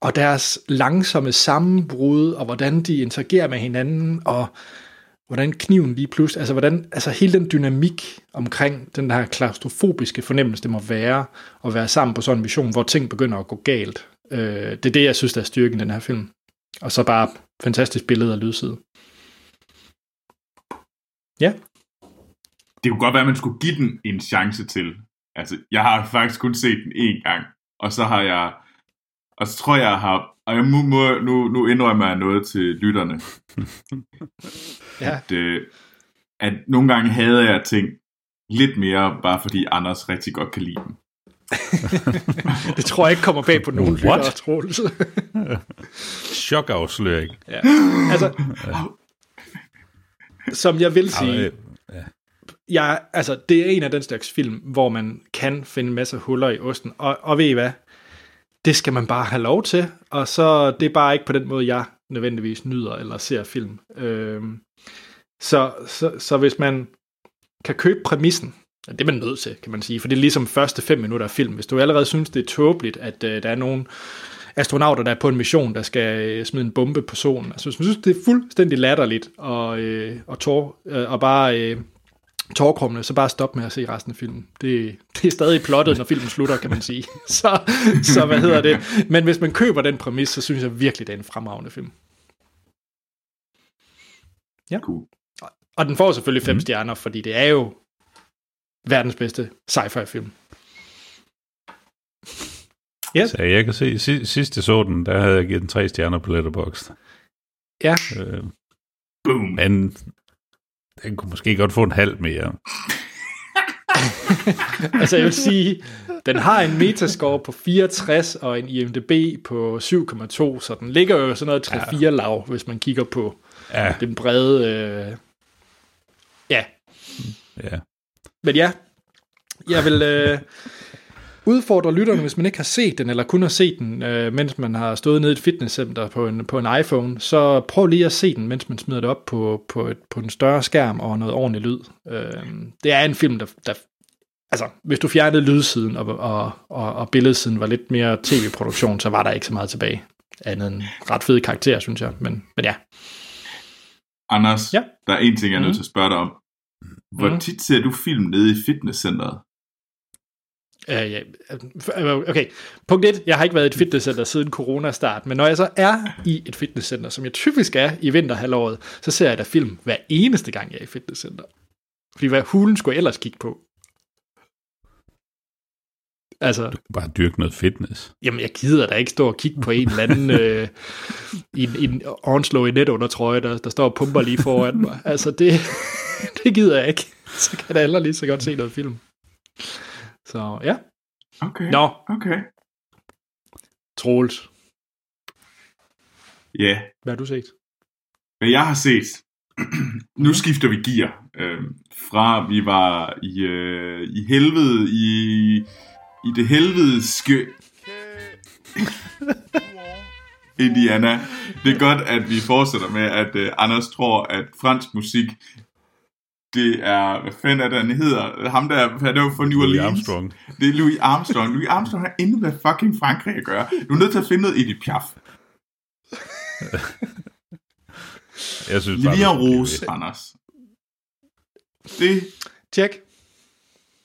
og deres langsomme sammenbrud, og hvordan de interagerer med hinanden, og hvordan kniven lige pludselig, altså hvordan, altså hele den dynamik omkring den her klaustrofobiske fornemmelse, det må være at være sammen på sådan en mission, hvor ting begynder at gå galt. Øh, det er det, jeg synes, der er styrken i den her film. Og så bare fantastisk billede og lydside. Ja. Det kunne godt være, at man skulle give den en chance til. Altså, jeg har faktisk kun set den én gang, og så har jeg, og så tror jeg, jeg har, og jeg må, må, nu, nu indrømmer jeg noget til lytterne. ja. at, øh, at nogle gange havde jeg ting lidt mere, bare fordi Anders rigtig godt kan lide dem. det tror jeg ikke kommer bag på nogen What? lyttere, Troels. Chokafsløring. ja. Altså, som jeg vil sige, Ja, jeg, altså, det er en af den slags film, hvor man kan finde en masse huller i osten, og, og ved I hvad? Det skal man bare have lov til, og så det er bare ikke på den måde, jeg nødvendigvis nyder eller ser film. Øhm, så, så, så hvis man kan købe præmissen, ja, det er man nødt til, kan man sige, for det er ligesom første fem minutter af film. Hvis du allerede synes, det er tåbeligt, at øh, der er nogen astronauter, der er på en mission, der skal øh, smide en bombe på solen. Altså, hvis man synes, det er fuldstændig latterligt og, øh, og, tår, øh, og bare øh, tårkrummende, så bare stop med at se resten af filmen. Det, det er stadig plottet, når filmen slutter, kan man sige. Så, så hvad hedder det? Men hvis man køber den præmis, så synes jeg virkelig, det er en fremragende film. Ja. Cool. Og den får selvfølgelig fem mm. stjerner, fordi det er jo verdens bedste sci-fi film. Yes. Så jeg kan se, si- sidst jeg så den, der havde jeg givet den tre stjerner på Letterboxd. Ja. Øh, Boom. men den kunne måske godt få en halv mere. Altså jeg vil sige, den har en metascore på 64 og en IMDb på 7,2, så den ligger jo sådan noget 3-4 ja. lav, hvis man kigger på Ja, den brede... Øh... Ja, ja. men ja, jeg vil øh, udfordre lytterne, hvis man ikke har set den, eller kun har set den, øh, mens man har stået nede i et fitnesscenter på en, på en iPhone, så prøv lige at se den, mens man smider det op på, på, et, på en større skærm og noget ordentligt lyd. Øh, det er en film, der, der altså, hvis du fjernede lydsiden og, og, og, og billedsiden var lidt mere tv-produktion, så var der ikke så meget tilbage. Andet end ret fede karakterer, synes jeg. Men, men ja. Anders, Ja. der er en ting, jeg er nødt Mhm. til at spørge dig om. Hvor Mhm. tit ser du film nede i fitnesscenteret? Øh, øh, okay, punkt 1. Jeg har ikke været i et fitnesscenter siden corona start, men når jeg så er i et fitnesscenter, som jeg typisk er i vinterhalvåret, så ser jeg da film hver eneste gang, jeg er i fitnesscenter. Fordi hvad hulen skulle jeg ellers kigge på? Altså, Bare dyrke noget fitness. jamen jeg gider da ikke stå og kigge på en eller anden øh, i en, en Onslow i net under trøje, der, der står og pumper lige foran mig. Altså det, det gider jeg ikke. Så kan jeg da heller lige så godt se noget film. Så ja. Okay. Nå, Okay. Troels. Ja, Hvad har du set? hvad jeg har set. nu skifter vi gear. Øh, fra vi var i, øh, i helvede, i, i det helvedeske Indiana. Det er godt, at vi fortsætter med, at øh, Anders tror, at fransk musik, det er, hvad fanden er det, han hedder? Ham der, han er jo fra New Louis Orleans. Armstrong. Det er Louis Armstrong. Louis Armstrong har intet med fucking Frankrig at gøre. Du er nødt til at finde noget Edith Piaf. Jeg synes skal Rose, Anders. Det, Tjek.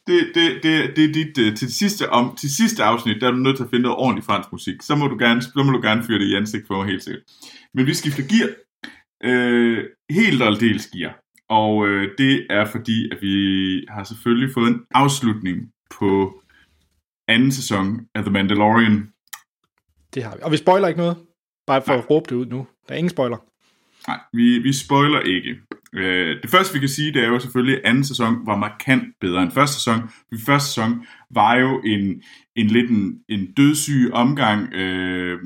det, det, det, det er dit, øh, til, sidste, om, til sidste afsnit, der er du nødt til at finde noget ordentligt fransk musik. Så må du gerne, så må du gerne fyre det i ansigt for mig helt sikkert. Men vi skifter gear. øh, helt og aldeles gear. Og øh, det er fordi, at vi har selvfølgelig fået en afslutning på anden sæson af The Mandalorian. Det har vi. Og vi spoiler ikke noget. Bare for Nej. at råbe det ud nu. Der er ingen spoiler. Nej, vi, vi spoiler ikke. Øh, det første, vi kan sige, det er jo selvfølgelig, at anden sæson var markant bedre end første sæson. For første sæson var jo en, en lidt en, en dødssyg omgang. Øh,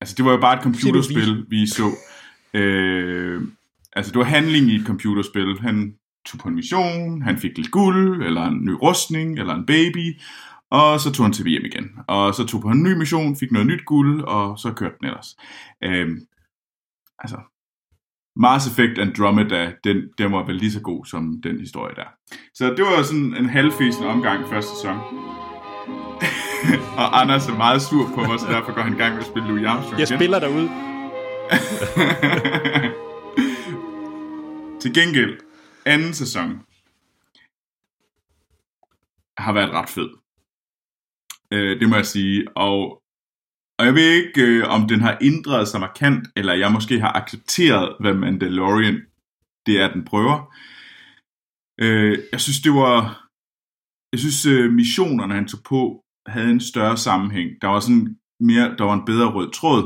altså, det var jo bare et computerspil, vi så. Øh, altså, det var handling i et computerspil. Han tog på en mission, han fik lidt guld, eller en ny rustning, eller en baby, og så tog han til hjem igen. Og så tog på en ny mission, fik noget nyt guld, og så kørte den ellers. Øh, altså, Mars Effect Andromeda, den, den var vel lige så god som den historie der. Så det var sådan en halvfesen omgang første sæson. og Anders er meget sur på mig, så derfor går han i gang med at spille Louis Armstrong Jeg igen. spiller derud. Til gengæld, anden sæson har været ret fed. Øh, det må jeg sige. Og og jeg ved ikke, øh, om den har ændret sig markant, eller jeg måske har accepteret, hvad Mandalorian det er, den prøver. Øh, jeg synes, det var... Jeg synes, øh, missionerne, han tog på, havde en større sammenhæng. Der var sådan mere, der var en bedre rød tråd,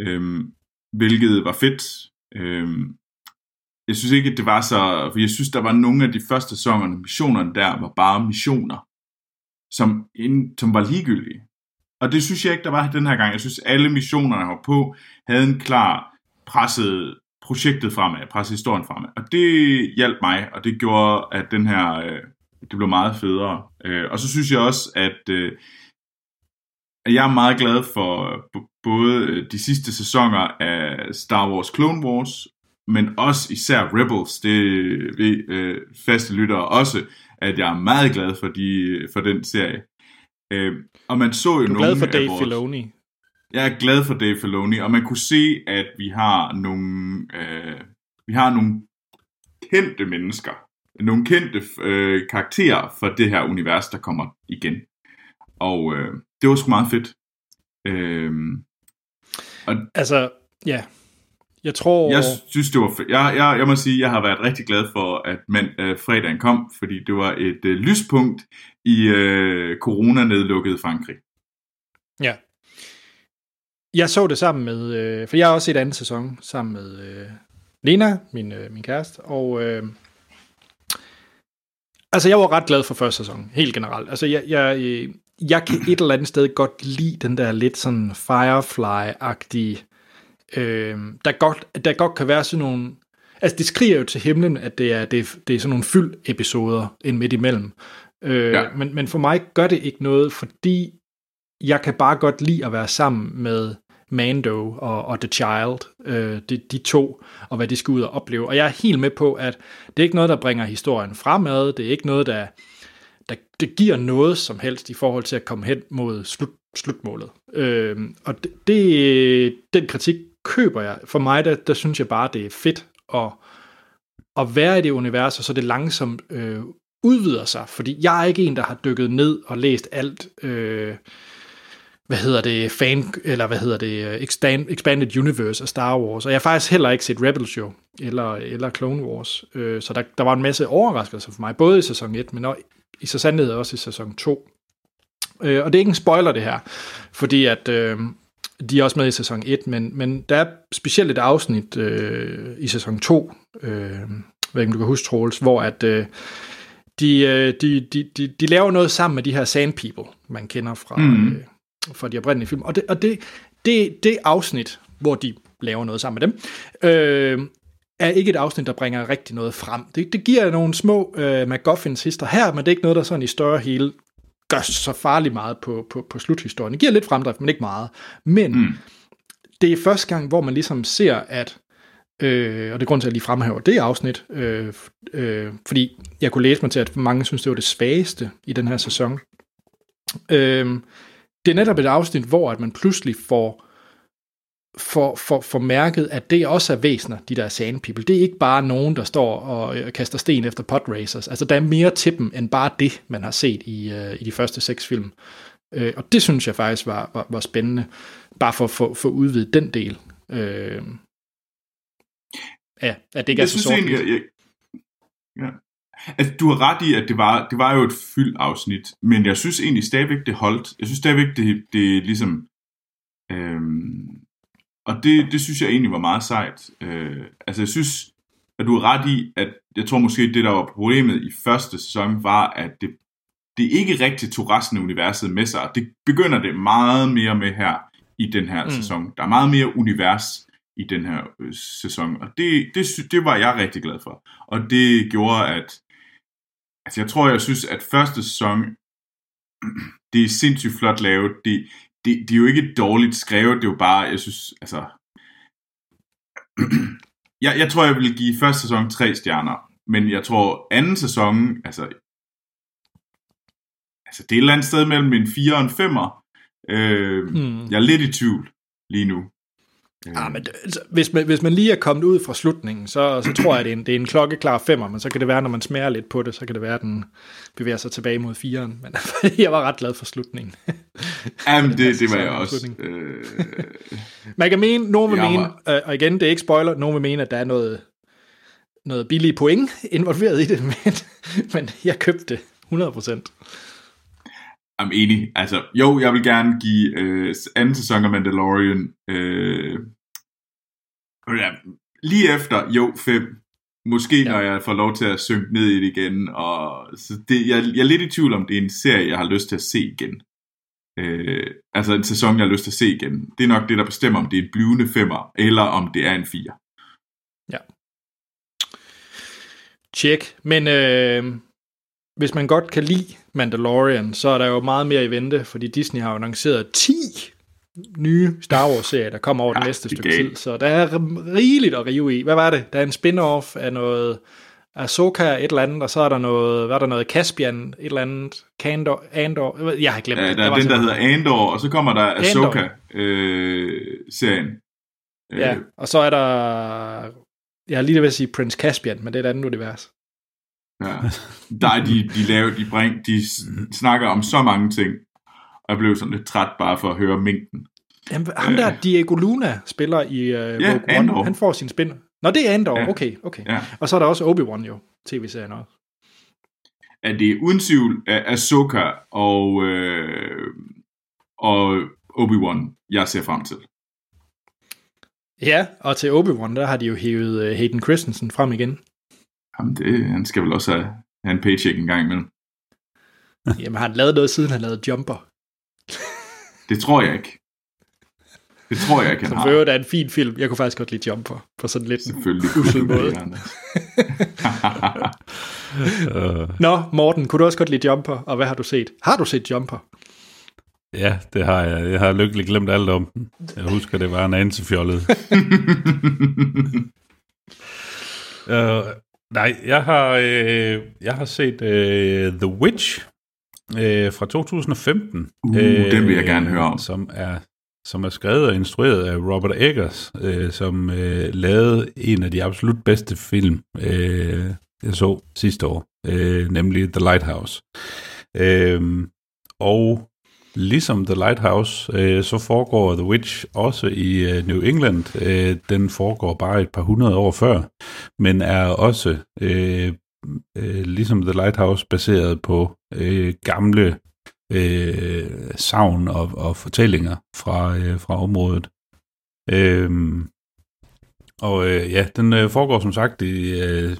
øh, hvilket var fedt. Øh, jeg synes ikke, at det var så... For jeg synes, der var nogle af de første sæsoner, missionerne der var bare missioner, som, som var ligegyldige. Og det synes jeg ikke, der var den her gang. Jeg synes, alle missionerne, her var på, havde en klar presset projektet fremad, presset historien fremad. Og det hjalp mig, og det gjorde, at den her, øh, det blev meget federe. Øh, og så synes jeg også, at øh, jeg er meget glad for øh, både øh, de sidste sæsoner af Star Wars Clone Wars, men også især Rebels, det ved øh, faste lyttere også, at jeg er meget glad for, de, for den serie. Øh, og man så jo du er glad for Dave vores... Filoni. Jeg er glad for Dave Filoni, og man kunne se, at vi har nogle, øh, vi har nogle kendte mennesker, nogle kendte øh, karakterer for det her univers, der kommer igen. Og øh, det var sgu meget fedt. Øh, og altså, ja, jeg tror... Jeg synes, det var fedt. Jeg, jeg, jeg må sige, jeg har været rigtig glad for, at mand, øh, fredagen kom, fordi det var et øh, lyspunkt i øh, corona-nedlukket Frankrig. Ja. Jeg så det sammen med... Øh, for jeg har også set anden sæson sammen med øh, Lena, min, øh, min kæreste, og... Øh, altså, jeg var ret glad for første sæson, helt generelt. Altså, jeg, jeg, øh, jeg kan et eller andet sted godt lide den der lidt sådan Firefly-agtige øh, der, godt, der godt kan være sådan nogle... Altså, det skriger jo til himlen, at det er, det er, det er sådan nogle fyld episoder ind midt imellem. Øh, ja. men, men for mig gør det ikke noget, fordi jeg kan bare godt lide at være sammen med Mando og, og The Child, øh, de, de to, og hvad de skal ud og opleve. Og jeg er helt med på, at det er ikke noget, der bringer historien fremad, det er ikke noget, der, der det giver noget som helst i forhold til at komme hen mod slut, slutmålet. Øh, og det, det, den kritik køber jeg. For mig, der, der synes jeg bare, det er fedt at, at være i det univers, og så det langsomt øh, udvider sig. Fordi jeg er ikke en, der har dykket ned og læst alt... Øh, hvad hedder det, fan, eller hvad hedder det, øh, expand, Expanded Universe af Star Wars, og jeg har faktisk heller ikke set Rebels jo, eller, eller Clone Wars, øh, så der, der var en masse overraskelser for mig, både i sæson 1, men også, i så sandhed også i sæson 2. Øh, og det er ikke en spoiler det her, fordi at øh, de er også med i sæson 1, men, men der er specielt et afsnit øh, i sæson 2, øh, ikke, du kan huske, Troels, hvor at øh, de, øh, de, de, de, de laver noget sammen med de her Sand People, man kender fra, mm. øh, fra de oprindelige film. Og det, og det, det, det afsnit, hvor de laver noget sammen med dem, øh, er ikke et afsnit, der bringer rigtig noget frem. Det, det giver nogle små øh, MacGuffins hister her, men det er ikke noget, der sådan i større hele gør så farligt meget på, på, på sluthistorien. Det giver lidt fremdrift, men ikke meget. Men mm. det er første gang, hvor man ligesom ser, at Øh, og det er grund til, at jeg lige fremhæver det afsnit, øh, øh, fordi jeg kunne læse mig til, at mange synes, det var det svageste i den her sæson. Øh, det er netop et afsnit, hvor at man pludselig får for, for, for mærket, at det også er væsener, de der sand people. Det er ikke bare nogen, der står og øh, kaster sten efter podracers. Altså, der er mere til dem, end bare det, man har set i, uh, i de første seks film. Uh, og det synes jeg faktisk var, var, var spændende, bare for at få udvidet den del. Uh, Ja, at det ikke er jeg så synes sort egentlig, jeg, jeg, ja. Altså, du har ret i, at det var, det var jo et fyldt afsnit, men jeg synes egentlig stadigvæk, det holdt. Jeg synes stadigvæk, det, det ligesom... Øhm, og det, det synes jeg egentlig var meget sejt. Øh, altså, jeg synes, at du har ret i, at jeg tror måske, det der var problemet i første sæson, var, at det, det ikke rigtig tog resten af universet med sig. Det begynder det meget mere med her i den her mm. sæson. Der er meget mere univers i den her øh, sæson, og det, det, det var jeg rigtig glad for. Og det gjorde, at altså jeg tror, jeg synes, at første sæson, det er sindssygt flot lavet. Det, det, det er jo ikke dårligt skrevet, det er jo bare, jeg synes, altså... jeg, jeg tror, jeg vil give første sæson tre stjerner, men jeg tror anden sæson, altså... Altså, det er et eller andet sted mellem en 4 og en 5'er. Øh, Hmm. Jeg er lidt i tvivl lige nu. Ja, men det- altså, hvis, man, hvis man lige er kommet ud fra slutningen, så, så tror jeg, at det er, en, det er en klokkeklar femmer, men så kan det være, når man smager lidt på det, så kan det være, at den bevæger sig tilbage mod firen. Men jeg var ret glad for slutningen. Jamen, det, det var jeg også. Øh, Man kan mene, nogen vil Jeg mene, var- øh, og igen, det er ikke spoiler, nogen vil mene, at der er noget, noget billige point involveret i det, men, men jeg købte det 100%. I'm enig. Altså, jo, jeg vil gerne give øh, anden sæson af Mandalorian øh, ja, lige efter, jo, fem. Måske ja. når jeg får lov til at synke ned i det igen. Og, så det, jeg, jeg er lidt i tvivl om, det er en serie, jeg har lyst til at se igen. Øh, altså en sæson, jeg har lyst til at se igen. Det er nok det, der bestemmer, om det er en blivende femmer, eller om det er en fire. Check. Men øh, hvis man godt kan lide Mandalorian, så er der jo meget mere i vente, fordi Disney har annonceret 10 nye Star Wars-serier, der kommer over ja, Ja, det næste er stykke galt. tid. Så der er rigeligt at rive i. Hvad var det? Der er en spin-off af noget Ahsoka et eller andet, og så er der noget, hvad er der noget Caspian, et eller andet, Kandor, Andor, jeg har glemt Ja, det. der er var den, der hedder Andor, og så kommer der. Ahsoka-serien. Ja, Øh, og så er der, jeg har lige ved at sige Prince Caspian, men det er et andet univers. Ja. Der er de, de, laver, de, bring, de s- snakker om så mange ting, og jeg blev sådan lidt træt bare for at høre mængden. Jamen, ham der, Diego Luna, spiller i uh, Ja, Rogue One. Andor. Han får sin spin. Nå, det er Andor. Ja. Okay, okay. Ja. Og så er der også Obi-Wan jo, tv-serien også. At det er uden tvivl af Ahsoka og, øh, og Obi-Wan, jeg ser frem til. Ja, og til Obi-Wan, der har de jo hævet uh, Hayden Christensen frem igen. Jamen det, han skal vel også have, have en paycheck en gang imellem. Jamen, har han lavet noget, siden han lavede Jumper? Det tror jeg ikke. Det tror jeg ikke, han Som har. øvrigt er en fin film. Jeg kunne faktisk godt lide Jumper, på sådan lidt Selvfølgelig. ussel måde. Øh, Nå, Morten, kunne du også godt lide Jumper, og hvad har du set? Har du set Jumper? ja, det har jeg. Jeg har lykkeligt glemt alt om den. Jeg husker, det var en anelse fjollet. Uh, nej, jeg har, øh, jeg har set øh, The Witch øh, fra 2015. Uh, den vil jeg gerne høre om. Som er, som er skrevet og instrueret af Robert Eggers, øh, som øh, lavede en af de absolut bedste film, øh, jeg så sidste år, øh, nemlig The Lighthouse. Øh, og Ligesom The Lighthouse, øh, så foregår The Witch også i øh, New England. Øh, den foregår bare et par hundrede år før, men er også, øh, øh, ligesom The Lighthouse, baseret på øh, gamle øh, savn og, og fortællinger fra, øh, fra området. Øh, og øh, ja, den øh, foregår som sagt i øh,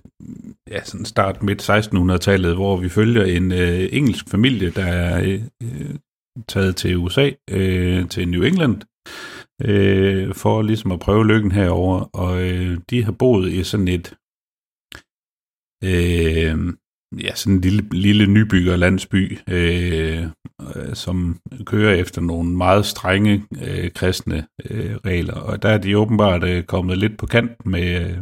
ja, sådan start midt 1600-tallet, hvor vi følger en øh, engelsk familie, der er øh, øh taget til USA, øh, til New England, øh, for ligesom at prøve lykken herover og øh, de har boet i sådan et øh, ja, sådan en lille, lille nybygger landsby, øh, øh, som kører efter nogle meget strenge øh, kristne øh, regler, og der er de åbenbart øh, kommet lidt på kant med, øh,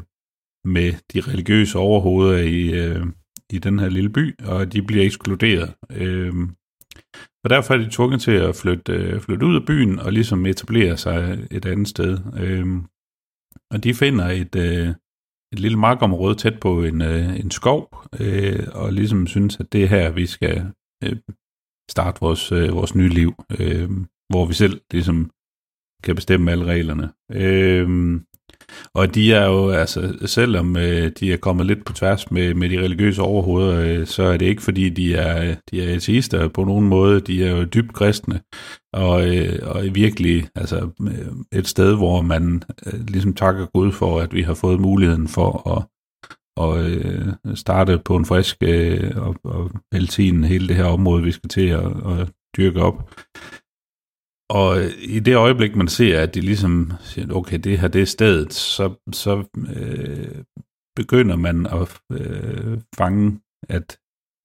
med de religiøse overhoveder i, øh, i den her lille by, og de bliver ekskluderet. Øh, og derfor er de tvunget til at flytte, øh, flytte ud af byen og ligesom etablere sig et andet sted. Øh, og de finder et, øh, et lille markområde tæt på en, øh, en skov, øh, og ligesom synes, at det er her, vi skal øh, starte vores, øh, vores nye liv, øh, hvor vi selv ligesom kan bestemme alle reglerne. Øh, og de er jo, altså, selvom øh, de er kommet lidt på tværs med, med de religiøse overhoveder, øh, så er det ikke fordi, de er, de er ateister på nogen måde. De er jo dybt kristne, og, øh, og virkelig altså, øh, et sted, hvor man øh, ligesom takker Gud for, at vi har fået muligheden for at og øh, starte på en frisk øh, og, og velsigne hele det her område, vi skal til at, at dyrke op. Og i det øjeblik, man ser, at de ligesom siger, okay, det her det er stedet, så, så øh, begynder man at øh, fange, at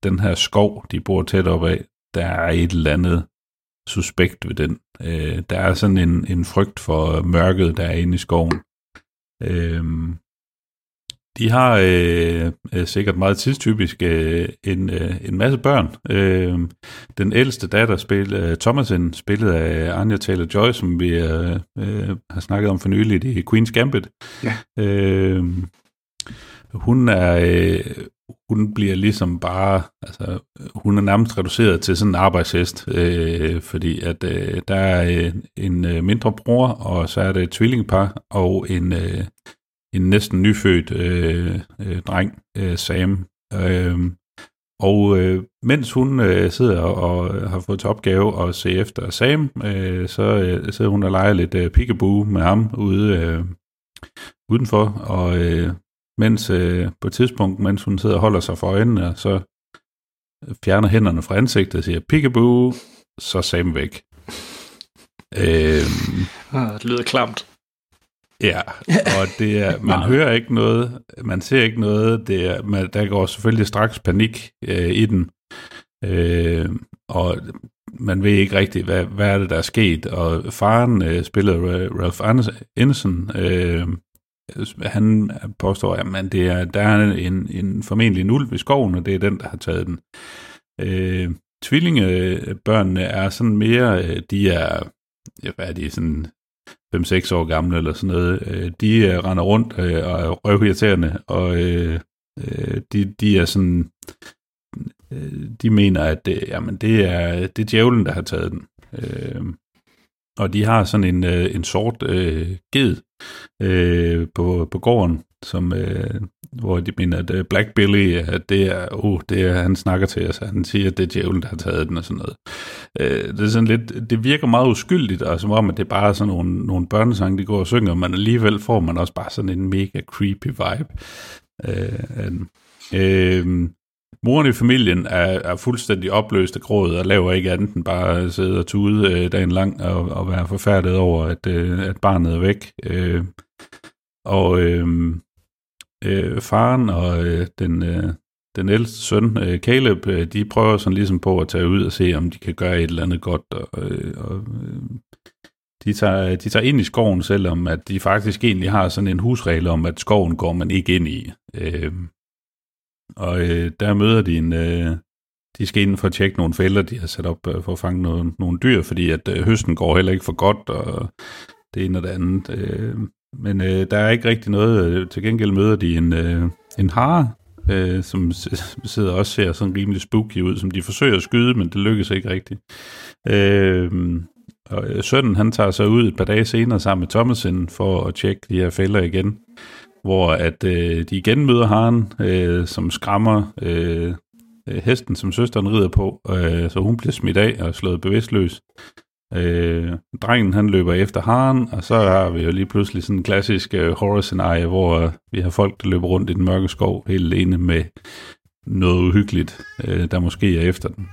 den her skov, de bor tæt op af, der er et eller andet suspekt ved den. Øh, der er sådan en, en frygt for mørket, der er inde i skoven. Øh, de har øh, øh, sikkert meget tidstypisk øh, en, øh, en masse børn. Øh, den ældste datter, spil, øh, Thomasen, spillet af Anya Taylor-Joy, som vi øh, øh, har snakket om for nyligt i Queen's Gambit. Ja. Øh, hun er... Øh, hun bliver ligesom bare, altså, hun er nærmest reduceret til sådan en arbejdshest, øh, fordi at øh, der er øh, en øh, mindre bror, og så er det et tvillingepar, og en, øh, en næsten nyfødt øh, øh, dreng, øh, Sam. Øh, og øh, mens hun øh, sidder og har fået til opgave at se efter Sam, øh, så øh, sidder hun og leger lidt øh, peekaboo med ham ude øh, udenfor, og øh, mens øh, på et tidspunkt, mens hun sidder og holder sig for øjnene, så fjerner hænderne fra ansigtet og siger peekaboo, så Sam væk. øh, det lyder klamt. Ja, og det er, man hører ikke noget, man ser ikke noget, det er, man, der går selvfølgelig straks panik øh, i den, øh, og man ved ikke rigtigt, hvad, hvad er det, der er sket, og faren øh, spiller Ralph Anderson, øh, han påstår, at man, det er, der er en, en formentlig en ulv i skoven, og det er den, der har taget den. Øh, tvillingebørnene er sådan mere, øh, de er, ja, hvad er de, sådan 5-6 år gamle eller sådan noget, øh, de øh, render rundt øh, og er røvirriterende, og øh, øh, de, de er sådan, øh, de mener, at det, jamen, det, er, det er djævlen, der har taget den. Øh, og de har sådan en, øh, en sort øh, ged øh, på, på gården, som, øh, hvor de mener, at øh, Black Billy, at det er, oh, det er, han snakker til os, han siger, at det er djævlen, der har taget den og sådan noget. Øh, det er sådan lidt, det virker meget uskyldigt, og som om, at det er bare sådan nogle, nogle børnesange, de går og synger, men alligevel får man også bare sådan en mega creepy vibe. Øh, øh, Moren i familien er, er fuldstændig opløst af grådet og laver ikke andet end bare sidde og tude øh, dagen lang og, og være forfærdet over, at, øh, at barnet er væk. Øh, og øh, øh, faren og øh, den, øh, den ældste søn, øh, Caleb, øh, de prøver sådan ligesom på at tage ud og se, om de kan gøre et eller andet godt. Og, øh, og øh, de, tager, de tager ind i skoven, selvom at de faktisk egentlig har sådan en husregel om, at skoven går man ikke ind i. Øh, og øh, der møder de en... Øh, de skal ind for at tjekke nogle fælder, de har sat op øh, for at fange nogle, nogle dyr, fordi at øh, høsten går heller ikke for godt, og det ene og det andet. Øh, men øh, der er ikke rigtig noget. Øh, til gengæld møder de en, øh, en hare, øh, som sidder også ser sådan rimelig spooky ud, som de forsøger at skyde, men det lykkes ikke rigtigt. Øh, og øh, sønnen, han tager sig ud et par dage senere sammen med Thomasen for at tjekke de her fælder igen hvor at øh, de igen møder haren, øh, som skræmmer øh, øh hesten, som søsteren rider på, øh, så hun bliver smidt af og slået bevidstløs. Øh, drengen han løber efter haren, og så har vi jo lige pludselig sådan en klassisk øh, horror-scenarie, hvor øh, vi har folk, der løber rundt i den mørke skov helt alene med noget uhyggeligt, øh, der måske er efter den.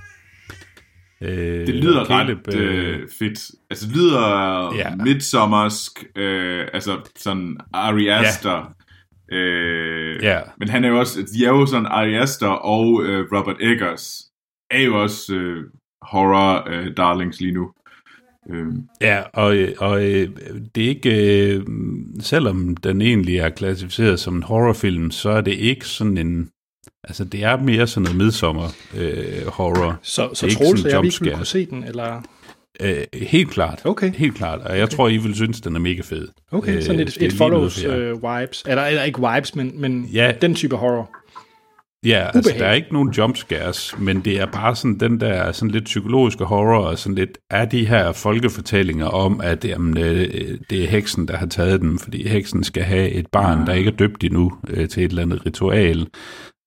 Øh, det lyder Caleb, ret øh, fedt. Altså det lyder ja. midsommersk, øh, altså sådan Ari Aster. Ja. Øh, ja. Men han er jo også, de er jo sådan Ari Aster og øh, Robert Eggers er jo også øh, horror øh, darlings lige nu. Øh. Ja, og, og øh, det er ikke, øh, selvom den egentlig er klassificeret som en horrorfilm, så er det ikke sådan en Altså, det er mere sådan noget midsommer øh, horror. Så, så Troels og jeg vi kunne se den, eller? Øh, helt klart. Okay. Helt klart. Og jeg okay. tror, I vil synes, den er mega fed. Okay, øh, sådan et, et follows uh, vibes. Eller, eller ikke vibes, men, men ja. den type horror. Ja, altså Ubehag. der er ikke nogen jumpscares, men det er bare sådan den der sådan lidt psykologiske horror, og sådan lidt er de her folkefortællinger om, at jamen, øh, det er heksen, der har taget dem, fordi heksen skal have et barn, der ikke er døbt endnu, øh, til et eller andet ritual.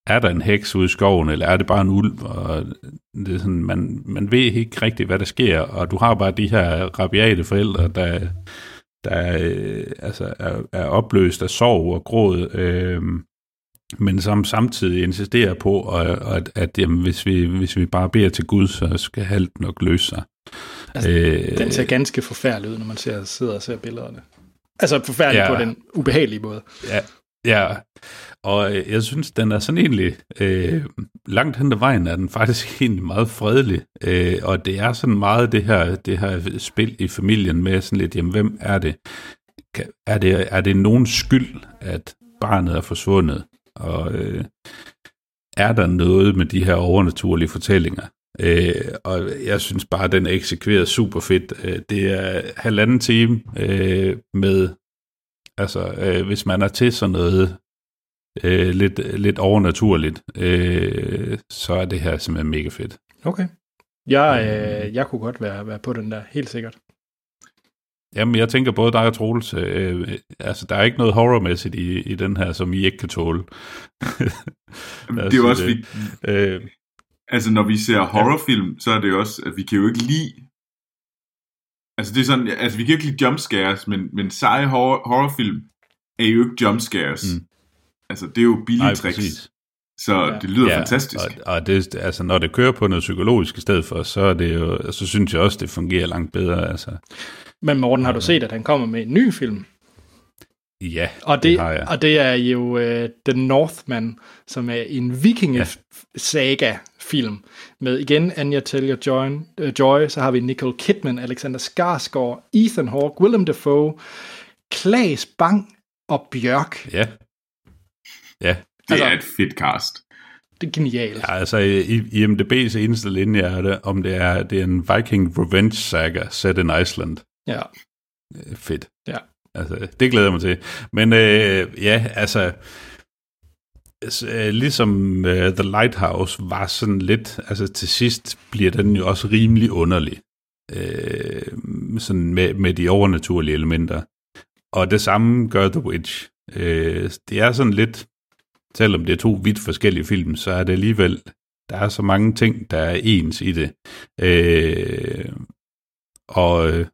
Er der en heks ude i skoven, eller er det bare en ulv? Og det er sådan, man, man ved ikke rigtigt, hvad der sker, og du har bare de her rabiate forældre, der, der øh, altså er, er opløst af sorg og gråd, øh, men som samtidig insisterer på, at, at, at jamen, hvis, vi, hvis vi bare beder til Gud, så skal alt nok løse sig. Altså, øh, Den ser ganske forfærdelig ud, når man ser, sidder og ser billederne. Altså forfærdelig Ja. på den ubehagelige måde. Ja, ja. og øh, jeg synes, den er sådan egentlig, øh, langt hen ad vejen er den faktisk egentlig meget fredelig, øh, og det er sådan meget det her, det her spil i familien med sådan lidt, jamen hvem er det? Er det, er det nogen skyld, at barnet er forsvundet? Og øh, er der noget med de her overnaturlige fortællinger? Øh, og jeg synes bare, at den er eksekveret super fedt. Øh, det er halvanden time øh, med Altså, øh, hvis man er til sådan noget øh, lidt, lidt overnaturligt, øh, så er det her simpelthen mega fedt. Okay. Jeg, øh, jeg kunne godt være, være på den der, helt sikkert. Jamen, jeg tænker både dig og Troels, øh, altså, der er ikke noget horrormæssigt i, i den her, som I ikke kan tåle. Det er jo også, vi, Øh, altså når vi ser horrorfilm, så er det jo også, at vi kan jo ikke lide, altså det er sådan, altså vi kan jo ikke lide jumpscares, men, men seje horror, horrorfilm er jo ikke jumpscares. Mm. Altså det er jo billige nej, tricks, præcis. Så Ja. det lyder fantastisk. Og, og det, altså, når det kører på noget psykologisk i stedet for, så, er det jo, så synes jeg også, det fungerer langt bedre. Altså. Men Morten, har du set, at han kommer med en ny film? Ja, Og det, det har jeg. og det er jo uh, The Northman, som er en vikinge-saga-film med igen Anya Taylor-Joy, uh, Joy, så har vi Nicole Kidman, Alexander Skarsgård, Ethan Hawke, Willem Dafoe, Klaas Bang og Bjørk. Ja. Ja, altså- er et fedt cast. Det er genialt. Ja, altså i, i IMDb's eneste linje er det, om det er, det er en Viking Revenge Saga set in Iceland. Ja. Øh, Fedt. Ja. Altså, det glæder jeg mig til. Men øh, ja, altså, øh, ligesom uh, The Lighthouse var sådan lidt, altså til sidst bliver den jo også rimelig underlig. Øh, sådan med, med de overnaturlige elementer. Og det samme gør The Witch. Øh, det er sådan lidt, selvom det er to vidt forskellige film, så er det alligevel, der er så mange ting, der er ens i det. Øh, og øh,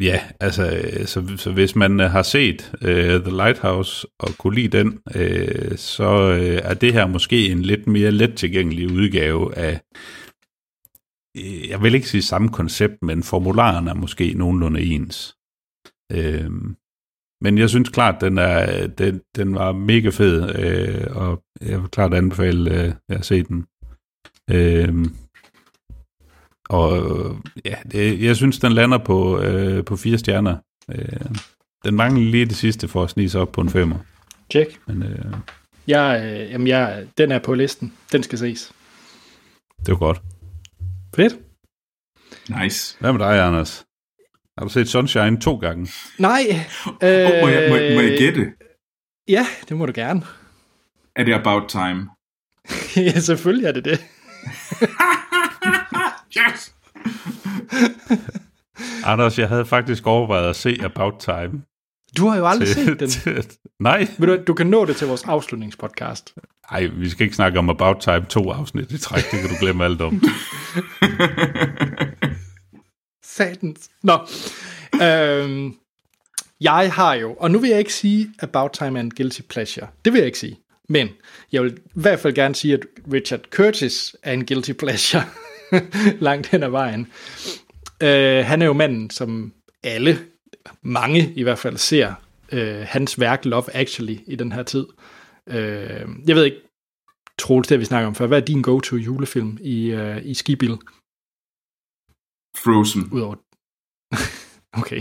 ja, altså, øh, så, så hvis man øh, har set øh, The Lighthouse og kunne lide den, øh, så øh, er det her måske en lidt mere let tilgængelig udgave af, øh, jeg vil ikke sige samme koncept, men formularen er måske nogenlunde ens. Øh, men jeg synes klart, den er den, den var mega fed, øh, og jeg vil klart anbefale øh, at se den. Øh, og ja, det, jeg synes, den lander på, øh, på fire stjerner. Øh, den mangler lige det sidste for at snige sig op på en femmer. Check. Men øh, Jeg, øh, jamen jeg, den er på listen. Den skal ses. det var godt. Fedt. Nice. Hvad med dig, Anders? Har du set Sunshine to gange? Nej. Øh, oh, må, jeg, må, må jeg gætte? Ja, det må du gerne. Er det About Time? ja, selvfølgelig er det det. Yes! Anders, jeg havde faktisk overvejet at se About Time. Du har jo aldrig set den. til- Nej, Ved du, du kan nå det til vores afslutningspodcast. Nej, vi skal ikke snakke om About Time to afsnit i træk, det kan du glemme alt om. Satans. Nå. Øhm, jeg har jo, og nu vil jeg ikke sige, About Time er en guilty pleasure. Det vil jeg ikke sige. Men jeg vil i hvert fald gerne sige, at Richard Curtis er en guilty pleasure langt hen ad vejen. Øh, han er jo manden, som alle, mange i hvert fald, ser øh, hans værk Love Actually i den her tid. Øh, jeg ved ikke, Troels, det vi snakker om før. Hvad er din go-to julefilm i, øh, i Skibil? Frozen. Udover... okay.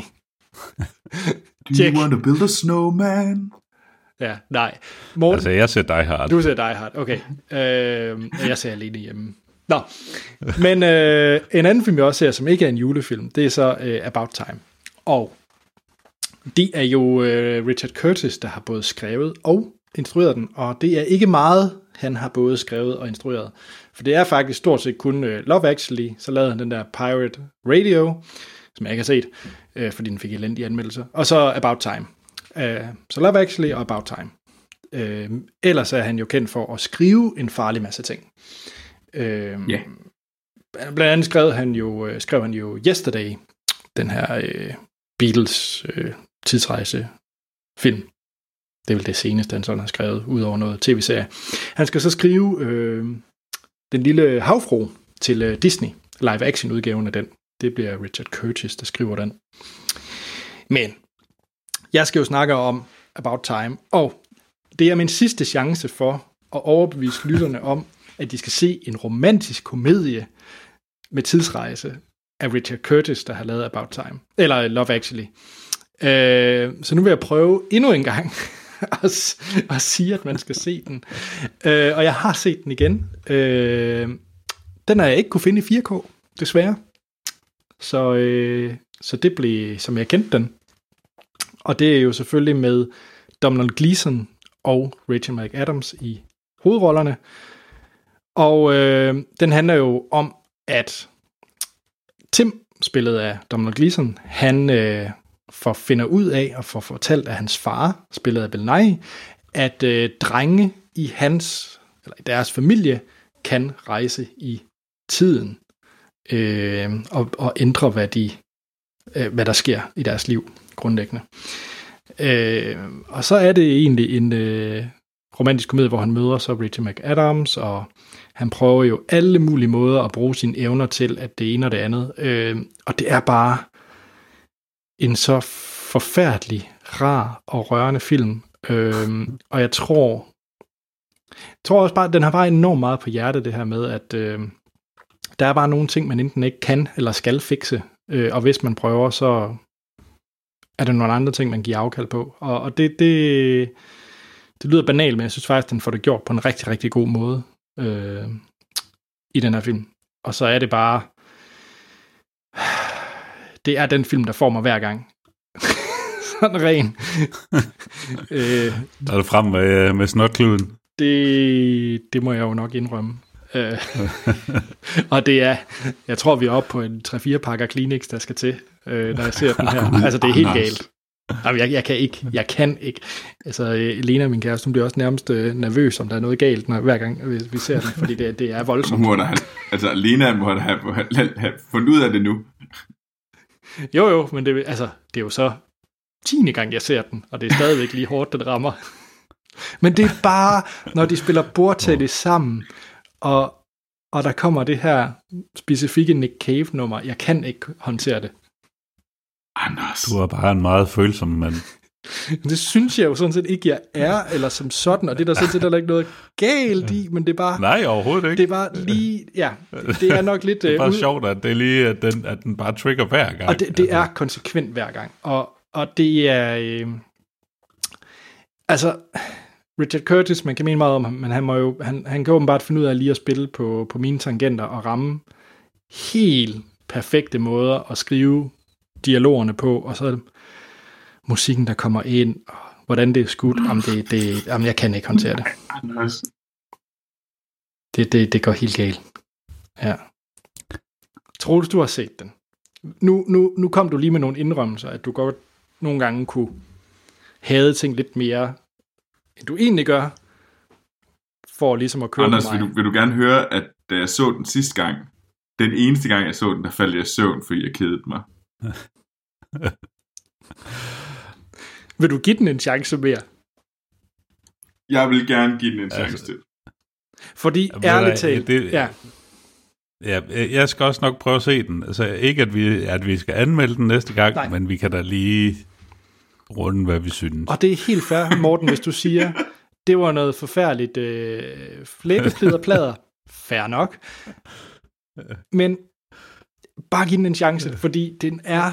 Do Check. you want to build a snowman? Ja, nej. Morten, Altså, jeg ser Die Hard. du ser Die Hard. Okay. Øh, jeg ser alene hjemme. Nå. Men øh, en anden film, jeg også ser, som ikke er en julefilm, det er så øh, About Time. Og det er jo øh, Richard Curtis, der har både skrevet og instrueret den, og det er ikke meget, han har både skrevet og instrueret. For det er faktisk stort set kun uh, Love Actually, så lavede han den der Pirate Radio, som jeg ikke har set, uh, fordi den fik elendige anmeldelser. Og så About Time. Uh, så Love Actually og About Time. Uh, ellers er han jo kendt for at skrive en farlig masse ting. Uh, Ja. Blandt andet skrev han jo, uh, skrev han jo Yesterday, den her uh, Beatles uh, tidsrejse film. Det er vel det seneste, han sådan har skrevet, ud over noget tv-serie. Han skal så skrive øh, den lille havfru til øh, Disney, live-action-udgaven af den. Det bliver Richard Curtis, der skriver den. Men jeg skal jo snakke om About Time, og det er min sidste chance for at overbevise lytterne om, at de skal se en romantisk komedie med tidsrejse af Richard Curtis, der har lavet About Time. Eller øh, Love Actually. Øh, så nu vil jeg prøve endnu en gang at, s- sige, at man skal se den. Øh, og jeg har set den igen. Øh, den har jeg ikke kunne finde i 4K, desværre. Så, øh, så det blev, som jeg kendte den. Og det er jo selvfølgelig med Donald Gleason og Rachel McAdams i hovedrollerne. Og øh, den handler jo om, at Tim, spillet af Donald Gleason, han øh, for finder ud af og får fortalt af hans far, spillet af Belnai, at øh, drenge i hans, eller i deres familie, kan rejse i tiden øh, og, og ændre, hvad, de, øh, hvad der sker i deres liv, grundlæggende. Øh, og så er det egentlig en øh, romantisk komedie, hvor han møder så Richie McAdams, og han prøver jo alle mulige måder at bruge sine evner til, at det ene og det andet. Øh, og det er bare en så forfærdelig, rar og rørende film. Øhm, og jeg tror, jeg tror også bare, at den har bare enormt meget på hjertet, det her med, at øh, der er bare nogle ting, man enten ikke kan eller skal fikse. Øh, og hvis man prøver, så er der nogle andre ting, man giver afkald på. Og, og det, det, det lyder banalt, men jeg synes faktisk, den får det gjort på en rigtig, rigtig god måde øh, i den her film. Og så er det bare... Det er den film, der får mig hver gang. Sådan ren. øh, Der er du frem med, med snotkluden. det, det må jeg jo nok indrømme. Øh, og det er, jeg tror, vi er oppe på en 3-4 pakker Kleenex, der skal til, øh, når jeg ser den her. Altså, det er helt galt. Jamen, jeg, jeg kan ikke. Jeg kan ikke. Altså, øh, Lena, min kæreste, hun bliver også nærmest øh, nervøs, om der er noget galt, når, hver gang vi, vi ser den, fordi det, det er voldsomt. må have, altså, Lena må have, have, have fundet ud af det nu. Jo, jo, men det, altså, det er jo så tiende gang, jeg ser den, og det er stadigvæk lige hårdt, den rammer. Men det er bare, når de spiller bordtennis sammen, og, og der kommer det her specifikke Nick Cave-nummer, jeg kan ikke håndtere det. Anders. Du er bare en meget følsom mand. Det synes jeg jo sådan set ikke, jeg er, eller som sådan, og det er der sådan set heller ikke noget galt i, men det er bare, Nej, overhovedet ikke. det er bare lige, ja, det er nok lidt... Det er øh, bare ud- sjovt, at det er lige, at den, at den bare trigger hver gang. Og det, det er konsekvent hver gang. Og, og det er... Øh, altså, Richard Curtis, man kan mene meget om ham, men han, må jo, han, han kan åbenbart finde ud af lige at spille på, på mine tangenter og ramme helt perfekte måder at skrive dialogerne på, og så musikken, der kommer ind, og hvordan det er skudt, jamen, det, det, jamen jeg kan ikke håndtere det. Det, det, det går helt galt. Ja. Troels, du har set den. Nu, nu, nu kom du lige med nogle indrømmelser, at du godt nogle gange kunne have ting lidt mere, end du egentlig gør, for ligesom at køre Anders, vil du, vil du gerne høre, at da jeg så den sidste gang, den eneste gang, jeg så den, der faldt jeg i søvn, fordi jeg kedede mig. Vil du give den en chance mere? Jeg vil gerne give den en chance Altså, til. Fordi Jamen, ærligt talt, det- ja, Ja, jeg skal også nok prøve at se den. Altså ikke, at vi, at vi skal anmelde den næste gang, Nej. men vi kan da lige runde, hvad vi synes. og det er helt fair, Morten, hvis du siger, det var noget forfærdeligt øh, flæbeplid og plader. Fair nok. Men bare giv den en chance, fordi den er,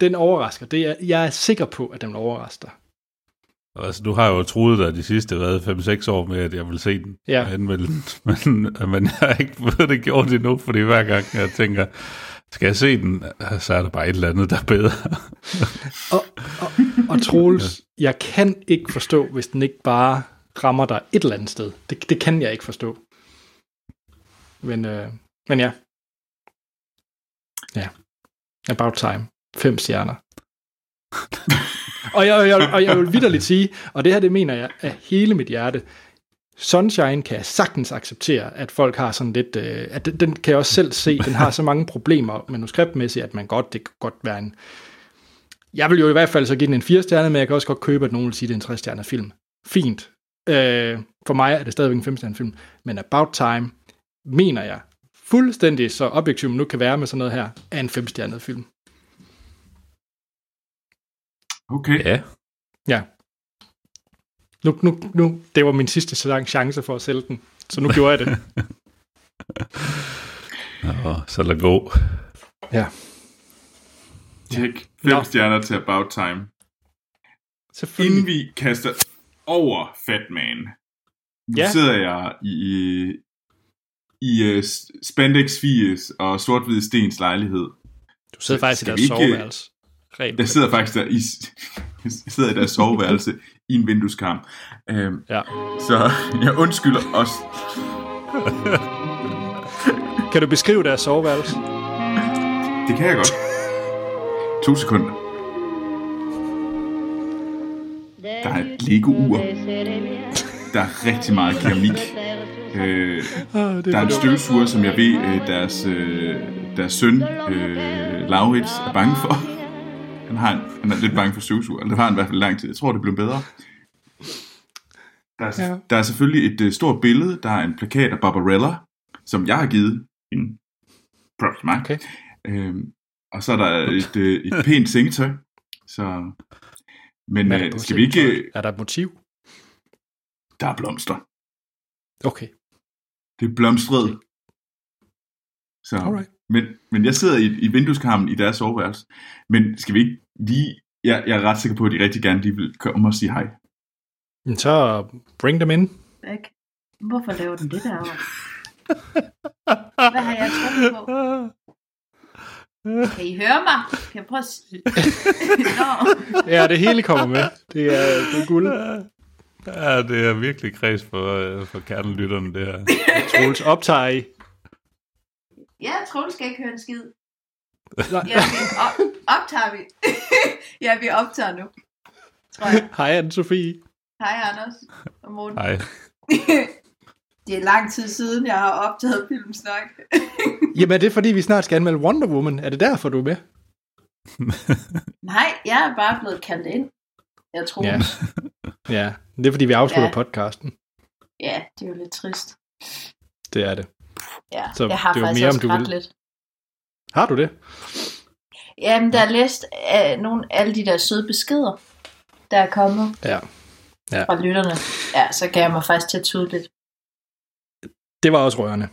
den overrasker. Det er, jeg er sikker på, at den overrasker. Altså, du har jo troet dig de sidste hvad, 5-6 år med, at jeg vil se den Ja. anmelde den, men, men jeg har ikke fået det gjort endnu, fordi hver gang jeg tænker, skal jeg se den, så er der bare et eller andet, der er bedre. Og, og, og Troels, jeg kan ikke forstå, hvis den ikke bare rammer dig et eller andet sted. Det, det kan jeg ikke forstå. Men, øh, men ja. Ja. About time. Fem stjerner. og, jeg, jeg, og jeg vil vidderligt sige, og det her det mener jeg af hele mit hjerte, Sunshine kan jeg sagtens acceptere, at folk har sådan lidt, øh, at den, den kan jeg også selv se, den har så mange problemer manuskriptmæssigt, at man godt, det kan godt være en, jeg vil jo i hvert fald så give den en 4 stjerne, men jeg kan også godt købe, at nogen vil sige, at det er en 3 stjernet film. Fint. Øh, for mig er det stadigvæk en 5 stjernet film, men About Time, mener jeg, fuldstændig så objektiv man nu kan være med sådan noget her, er en 5 stjernet film. Okay. Ja. Ja. Nu, nu, nu, det var min sidste chance for at sælge den, så nu gjorde jeg det. Nå, så lad gå. Ja, Tjek. Fem Nå. stjerner til About Time. Inden vi kaster over Fatman, nu Ja. sidder jeg i, i, i uh, Spandex Fies og sort Stens lejlighed. Du sidder faktisk i deres soveværelse. Rent. Jeg sidder faktisk der i, jeg sidder i deres soveværelse i en vindueskarm. Um, Ja. så jeg undskylder også. Kan du beskrive deres soveværelse? Det kan jeg godt. To sekunder. Der er et Lego-ur. Der er rigtig meget keramik. Øh, Oh, der er en støvsuger, som jeg ved, øh, deres, øh, deres søn, øh, Laurits, er bange for. Han, har en, han er lidt bange for støvsuger, eller det har han i hvert fald lang tid. Jeg tror, det blev bedre. Der er, Ja. der er selvfølgelig et øh, stort billede. Der er en plakat af Barbarella, som jeg har givet en props mig. Okay. Øhm, og så er der et, øh, et pænt sengetøj. Så, men øh, skal vi ikke... Er der et motiv? Der er blomster. Okay. Det er blomstret. Så, Alright. men, men jeg sidder i, i vindueskarmen i deres soveværelse. Men skal vi ikke lige... Jeg, jeg er ret sikker på, at de rigtig gerne lige vil komme og sige hej. Men Så bring dem in. Væk. Hvorfor laver den det derovre? Hvad har jeg trykket på? Kan I høre mig? Kan jeg prøve at... Nå, Ja, det hele kommer med. Det er, det er guld. Ja, det er virkelig kreds for, øh, for kernelytterne, det her. Troels optager I. ja, Troels skal ikke høre en skid. Nej. Ja, vi op- optager vi. ja, vi optager nu. Tror jeg. Hej, Anne-Sophie. Hej, Anders og Morten. Nej, Det er lang tid siden, jeg har optaget Filmsnak. Jamen, det er fordi, vi snart skal anmelde Wonder Woman. Er det derfor, du er med? Nej, jeg er bare blevet kaldt ind. Jeg tror. Ja. Ja, det er fordi, vi afslutter Ja. podcasten. ja, det er jo lidt trist. Det er det. Ja, Så jeg har det er faktisk mere, om også du ret vil. lidt. Har du det? Jamen, der er læst af nogle af alle de der søde beskeder, der er kommet Ja. Ja. fra lytterne. Ja, så kan jeg mig faktisk til at tude lidt. Det var også rørende.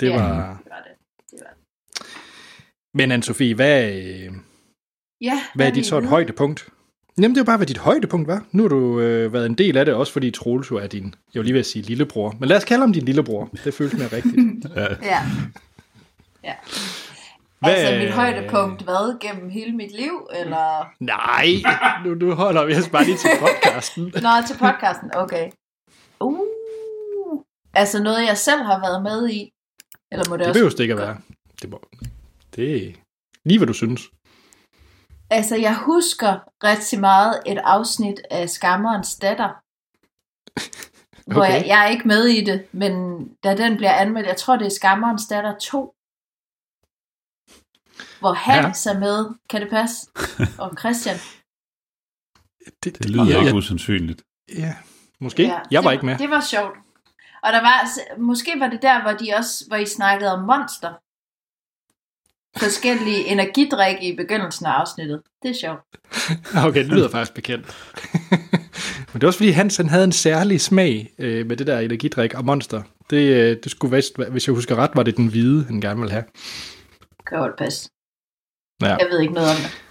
Det Ja. var... Det var det. det, var det. Men Anne-Sophie, hvad, øh, Ja, hvad er dit I så et vide? højdepunkt? Jamen, det jo bare, hvad dit højdepunkt var. Nu har du øh, været en del af det, også fordi Troels er din, jeg vil lige ved at sige lillebror. Men lad os kalde ham din lillebror. Det føles mere rigtigt. ja, Ja. ja. Hvad- Altså mit højdepunkt, hvad, gennem hele mit liv, eller... Nej, nu, nu holder vi os bare lige til podcasten. Nå, til podcasten, okay. Uh, altså noget, jeg selv har været med i, eller må det, Det også... behøver det ikke at være. Det, må, det er lige, hvad du synes. Altså, jeg husker rigtig meget et afsnit af Skammerens datter. Hvor Okay. jeg, jeg er ikke med i det, men da den bliver anmeldt, jeg tror det er Skammerens datter 2. Hvor Hans ja. er med, kan det passe? Og Christian. Det, det lyder ja, ikke ja, usandsynligt. ja, måske. Ja, jeg var det, ikke med. Det var sjovt. Og der var, måske var det der, hvor, de også, hvor I snakkede om monster. Forskellige energidrikke i begyndelsen af afsnittet. Det er sjovt. Okay, det lyder faktisk bekendt. Men det er også fordi, Hans han havde en særlig smag øh, med det der energidrik og monster. Det, øh, det skulle vist, hvis jeg husker ret, var det den hvide, han gerne ville have. Kan godt passe. Ja. Jeg ved ikke noget om det.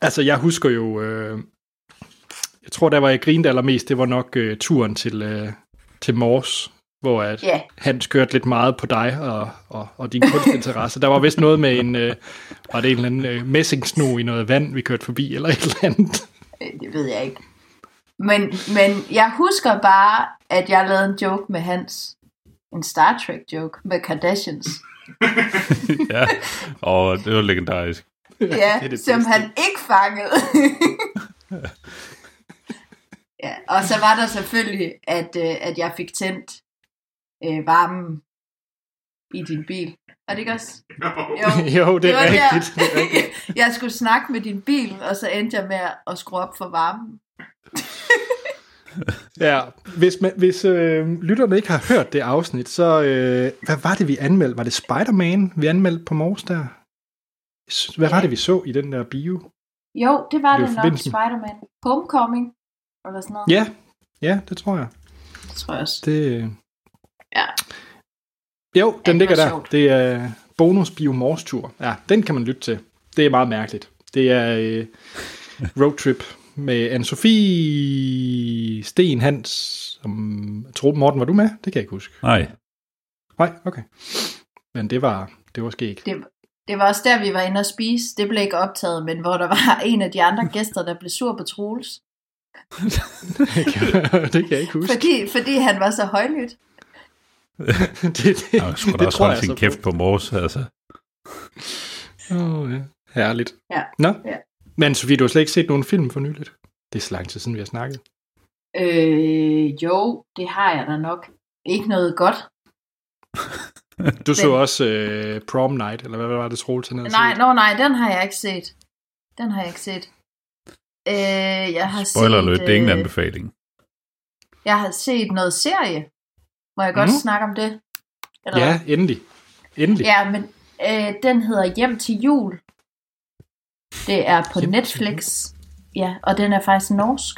Altså, jeg husker jo... Øh, jeg tror, der var jeg grinede allermest, det var nok øh, turen til, øh, til Mors, hvor at Ja, Hans kørte lidt meget på dig og, og, og din kunstinteresse. Der var vist noget med en... Øh, var det en eller anden øh, messingsno i noget vand, vi kørte forbi, eller et eller andet. øh, det ved jeg ikke. Men, men jeg husker bare, at jeg lavede en joke med Hans. En Star Trek joke med Kardashians. ja, og det var legendarisk. Ja, det er det som bedste. han ikke fangede. ja, og så var der selvfølgelig, at, øh, at jeg fik tændt øh, varmen i din bil. Var det ikke også? Jo, jo, det er var rigtigt. der. Det er rigtigt. jeg skulle snakke med din bil, og så endte jeg med at skrue op for varmen. Ja, hvis, man, hvis øh, lytterne ikke har hørt det afsnit, så øh, hvad var det, vi anmeldte? Var det Spider-Man, vi anmeldte på Mors der? Hvad var det, vi så i den der bio? Jo, det var Det det, nok. Spider-Man. Homecoming, eller sådan noget. Ja, ja, det tror jeg. Det tror jeg også. Det, øh, Ja. Jo, den det ligger der. sjovt. Det er bonus bio Mors tur. Ja, den kan man lytte til. Det er meget mærkeligt. Det er øh, roadtrip med Anne-Sophie Sten Hans. Som, jeg tror, Morten, var du med? Det kan jeg ikke huske. Nej, Nej, okay. Men det var, det var skægt. Det, det var også der, vi var inde og spise. Det blev ikke optaget, men hvor der var en af de andre gæster, der blev sur på Troels. det kan jeg ikke huske. Fordi, fordi han var så højlydt. det, det, jeg skulle da også holde sin kæft på mors, altså. Åh, ja. Herligt. Ja. Nå, Ja. Men Sofie, du har slet ikke set nogen film for nyligt. Det er så lang tid siden, vi har snakket. Øh, jo, det har jeg da nok. Ikke noget godt. Du så Men- også øh, Prom Night, eller hvad var det, Troels han havde Nej, no, nej, den har jeg ikke set. Den har jeg ikke set. Øh, jeg har Spoiler set, alert, det er ingen øh, anbefaling. Jeg har set noget serie. Må jeg godt Mhm. snakke om det? Eller Ja, endelig. Endelig. Ja, men øh, den hedder Hjem til jul. Det er på til Netflix. Ja, og den er faktisk norsk.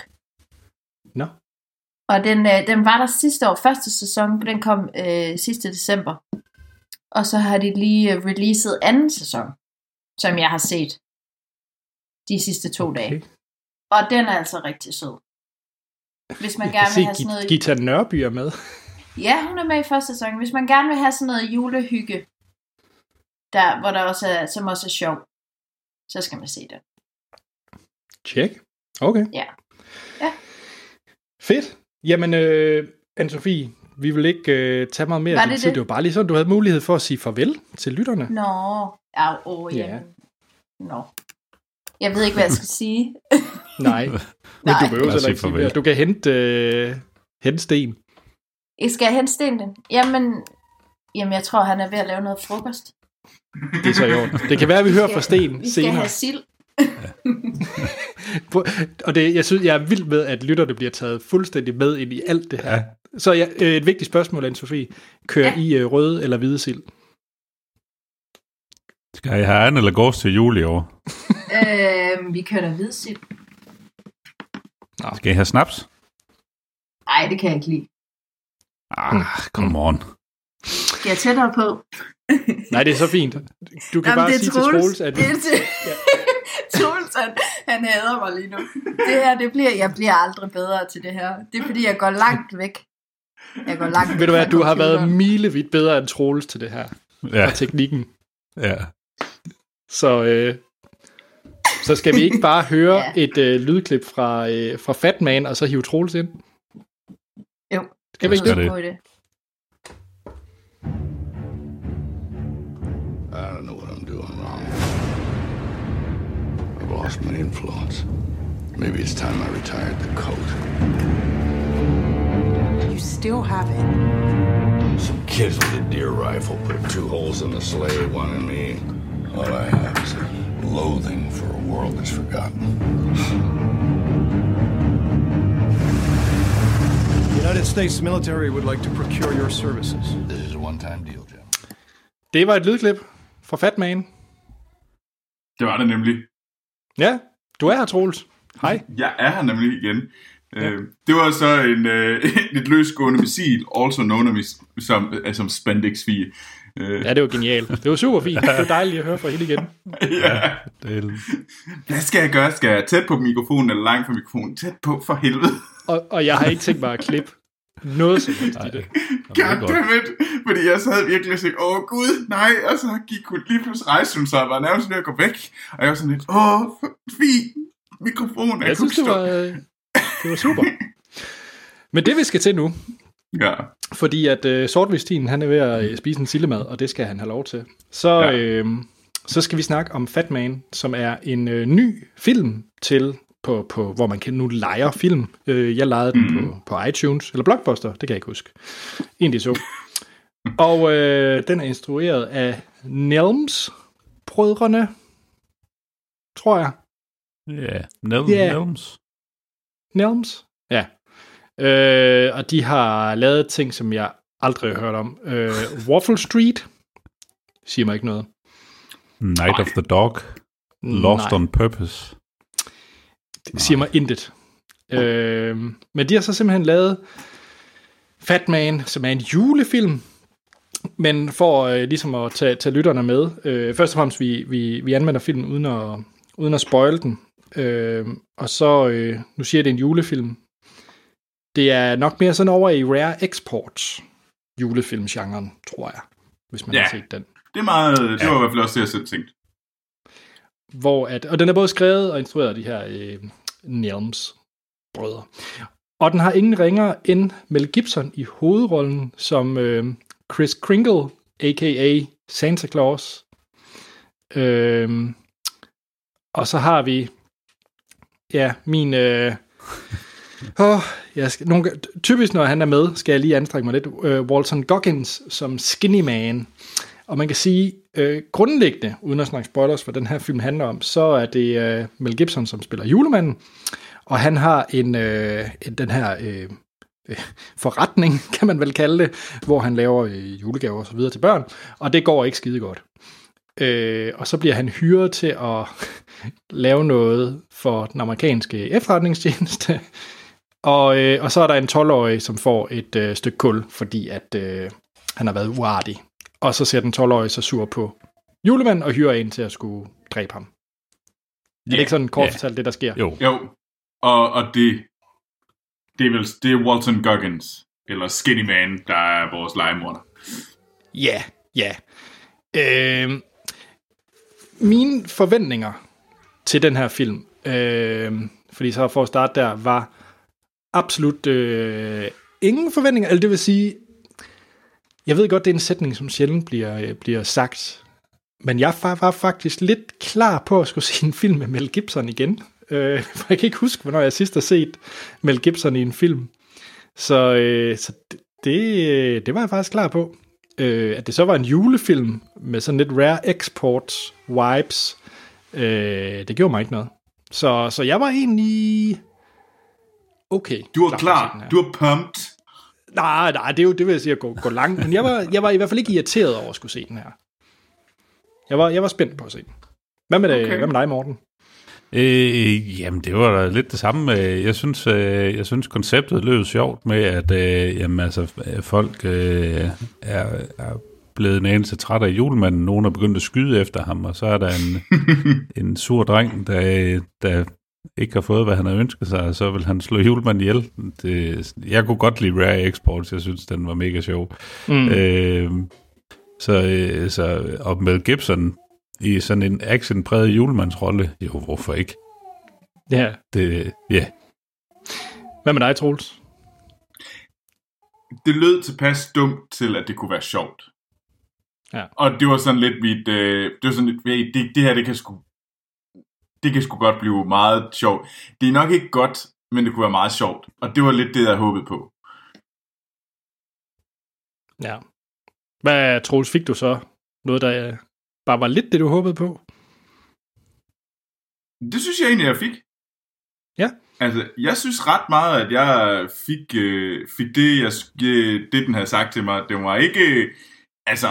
Nå. Og den, øh, den var der sidste år, første sæson, den kom øh, sidste december. Og så har de lige øh, releaset anden sæson, som jeg har set de sidste to okay. dage. Og den er altså rigtig sød. Hvis man Jeg gerne vil have sådan noget... Gita Nørby er med. Ja, hun er med i første sæson. Hvis man gerne vil have sådan noget julehygge, der, hvor der også er, som også er sjov, så skal man se det. Tjek. Okay. Ja. Ja. Fedt. Jamen, øh, Anne-Sophie, vi vil ikke øh, tage meget mere Var af din det tid. det? Det var bare lige sådan, du havde mulighed for at sige farvel til lytterne. Nå, ja, åh, Ja. jamen. Nå. Jeg ved ikke, hvad jeg skal sige. Nej, men Nej. du behøver heller ikke sige mere. Du kan hente, øh, hente sten. Jeg skal hente Sten. Jamen, jamen, jeg tror, han er ved at lave noget frokost. Det er så i orden. Det kan være, at vi hører fra Sten Vi skal senere. have sild. Og det, jeg synes, jeg er vild med, at lytterne bliver taget fuldstændig med ind i alt det her. Ja. Så ja, øh, et vigtigt spørgsmål, Anne-Sophie. Kører Ja. I øh, røde eller hvide sild? Skal jeg have an eller gås til jul i år? øh, vi kører da hvid sild. Skal jeg have snaps? Nej, det kan jeg ikke lide. Ah, come on. Skal jeg tættere på? Nej, det er så fint. Du kan Jamen, bare sige til Troels, at Det er til... Troels, han, han hader mig lige nu. Det her, det bliver, jeg bliver aldrig bedre til det her. Det er fordi, jeg går langt væk. Jeg går langt væk ved du hvad, du har været milevidt bedre end Troels til det her. Ja, Og teknikken. ja. Så, øh, så skal vi ikke bare høre Ja. et øh, lydklip fra, øh, fra Fatman, og så hive Troels ind? Jo. Skal vi ikke det? det? I've lost my influence. Maybe it's time I retired the coat. You still have it. Some kids with a deer rifle put two holes in the sleigh, one in me. All I have is a loathing for a world that's forgotten. United States military would like to procure your services. This is a one-time deal, Jim. Det var et lydklip fra Fatman. Det var det nemlig. Ja, du er her, Troels. Hej. Jeg er her nemlig igen. Ja. Øh, det var så en, øh, et løsgående missil, also known as, som, øh, som spandex -fie. Øh, Ja, det var genialt. Det var super fint. Det var dejligt at høre fra hende igen. ja. Det er, Hvad skal jeg gøre? Skal jeg tæt på mikrofonen eller langt fra mikrofonen? Tæt på, for helvede. Og, og jeg har ikke tænkt mig at klippe noget som helst i det. Goddammit. Fordi jeg sad virkelig og tænkte, åh gud, nej. Og så gik hun lige pludselig rejse hun sig og var nærmest ved at gå væk. Og jeg var sådan lidt, åh, fint. Mikrofonen er Jeg synes, det var, øh, Det var super. Men det vi skal til nu, Ja. fordi at øh, Sortvistin, han er ved at øh, spise en sillemad, og det skal han have lov til. Så, ja. Ja. øh, så skal vi snakke om Fat Man, som er en øh, ny film til, på, på, hvor man kan nu leje film. Øh, jeg lejede den på, på iTunes, eller Blockbuster, det kan jeg ikke huske. Egentlig så. og øh, den er instrueret af Nelms brødrene, tror jeg. Ja, Nel Ja. Nelms. Nelms? Ja. Øh, og de har lavet ting, som jeg aldrig har hørt om. Øh, Waffle Street siger mig ikke noget. Night of the Dog. Lost Nej, on Purpose. Det siger mig intet. Øh, men de har så simpelthen lavet Fat Man, som er en julefilm, men for øh, ligesom at tage, tage lytterne med. Øh, først og fremmest, vi, vi, vi anmelder filmen uden at, uden at spoil den. Øh, og så, øh, nu siger jeg, det er en julefilm. Det er nok mere sådan over i Rare Exports julefilmgenren, tror jeg, hvis man Ja. har set den. Det, er meget, det var i hvert fald også det, jeg selv tænkte. hvor at, og den er både skrevet og instrueret af de her øh, Nelms brødre. Og den har ingen ringer end Mel Gibson i hovedrollen som øh, Chris Kringle, a.k.a. Santa Claus. Øh, og så har vi ja, min... Øh, oh, jeg skal, nogle, typisk når han er med, skal jeg lige anstrenge mig lidt. Øh, Walton Goggins som Skinny Man. Og man kan sige, øh, grundlæggende, uden at snakke spoilers, for den her film handler om, så er det øh, Mel Gibson, som spiller julemanden, og han har en, øh, en den her øh, øh, forretning, kan man vel kalde det, hvor han laver øh, julegaver og så videre til børn, og det går ikke skide godt. Øh, og så bliver han hyret til at lave noget for den amerikanske efterretningstjeneste, og, øh, og så er der en 12-årig, som får et øh, stykke kul, fordi at øh, han har været uartig. Og så ser den 12-årige så sur på julemanden og hyrer en til at skulle dræbe ham. Er det ikke sådan kort fortalt det, der sker? Jo. Jo, og, og det, det er vel det er Walton Goggins, eller Skinny Man, der er vores legemorder. Ja, ja. Øh, mine forventninger til den her film, øh, fordi så for at starte der, var absolut øh, ingen forventninger. Eller det vil sige, jeg ved godt, det er en sætning, som sjældent bliver, øh, bliver sagt, men jeg var, var faktisk lidt klar på at skulle se en film med Mel Gibson igen. Øh, for jeg kan ikke huske, hvornår jeg sidst har set Mel Gibson i en film. Så, øh, så det, det, det var jeg faktisk klar på. Øh, at det så var en julefilm med sådan lidt rare exports vibes, øh, det gjorde mig ikke noget. Så, så jeg var egentlig okay. Du er den klar, her. du er pumped. Nej, nej, det, er jo, det vil jeg sige at gå, gå langt, men jeg var, jeg var i hvert fald ikke irriteret over at skulle se den her. Jeg var, jeg var spændt på at se den. Hvad med, okay. Okay. hvad med dig, Morten? Øh, jamen, det var da lidt det samme. Øh, Jeg synes, øh, jeg synes konceptet lød sjovt med, at øh, jamen, altså, øh, folk øh, er, er blevet en anelse træt af julemanden. Nogen er begyndt at skyde efter ham, og så er der en, en sur dreng, der, der ikke har fået, hvad han har ønsket sig, så vil han slå julemanden ihjel. Det, jeg kunne godt lide Rare Exports, jeg synes, den var mega sjov. Mm. Øh, så, øh, så, og Mel Gibson i sådan en actionpræget julemandsrolle, jo, hvorfor ikke? Ja. Det, ja, Hvad med dig, Troels? Det lød tilpas dumt til, at det kunne være sjovt. Ja. Og det var sådan lidt mit, øh, det var sådan lidt, det, det her, det kan sgu, det kan sgu godt blive meget sjovt. Det er nok ikke godt, men det kunne være meget sjovt. Og det var lidt det, jeg håbede på. Ja. Hvad, Troels, fik du så? Noget, der bare var lidt det, du håbede på? Det synes jeg egentlig, jeg fik. Ja. Altså, jeg synes ret meget, at jeg fik, øh, fik det, jeg, øh, det, den havde sagt til mig. Det var ikke, øh, altså,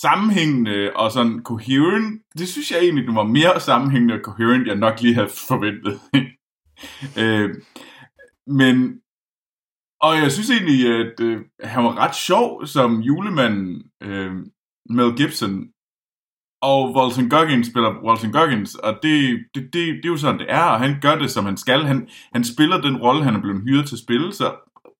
sammenhængende og sådan coherent. Det synes jeg egentlig, den var mere sammenhængende og coherent, jeg nok lige havde forventet. øh, men, og jeg synes egentlig, at øh, han var ret sjov som julemanden øh, Mel Gibson. Og Walton Goggins spiller Walton Goggins, og det, det, det, det er jo sådan, det er, og han gør det, som han skal. Han, han spiller den rolle, han er blevet hyret til at spille, så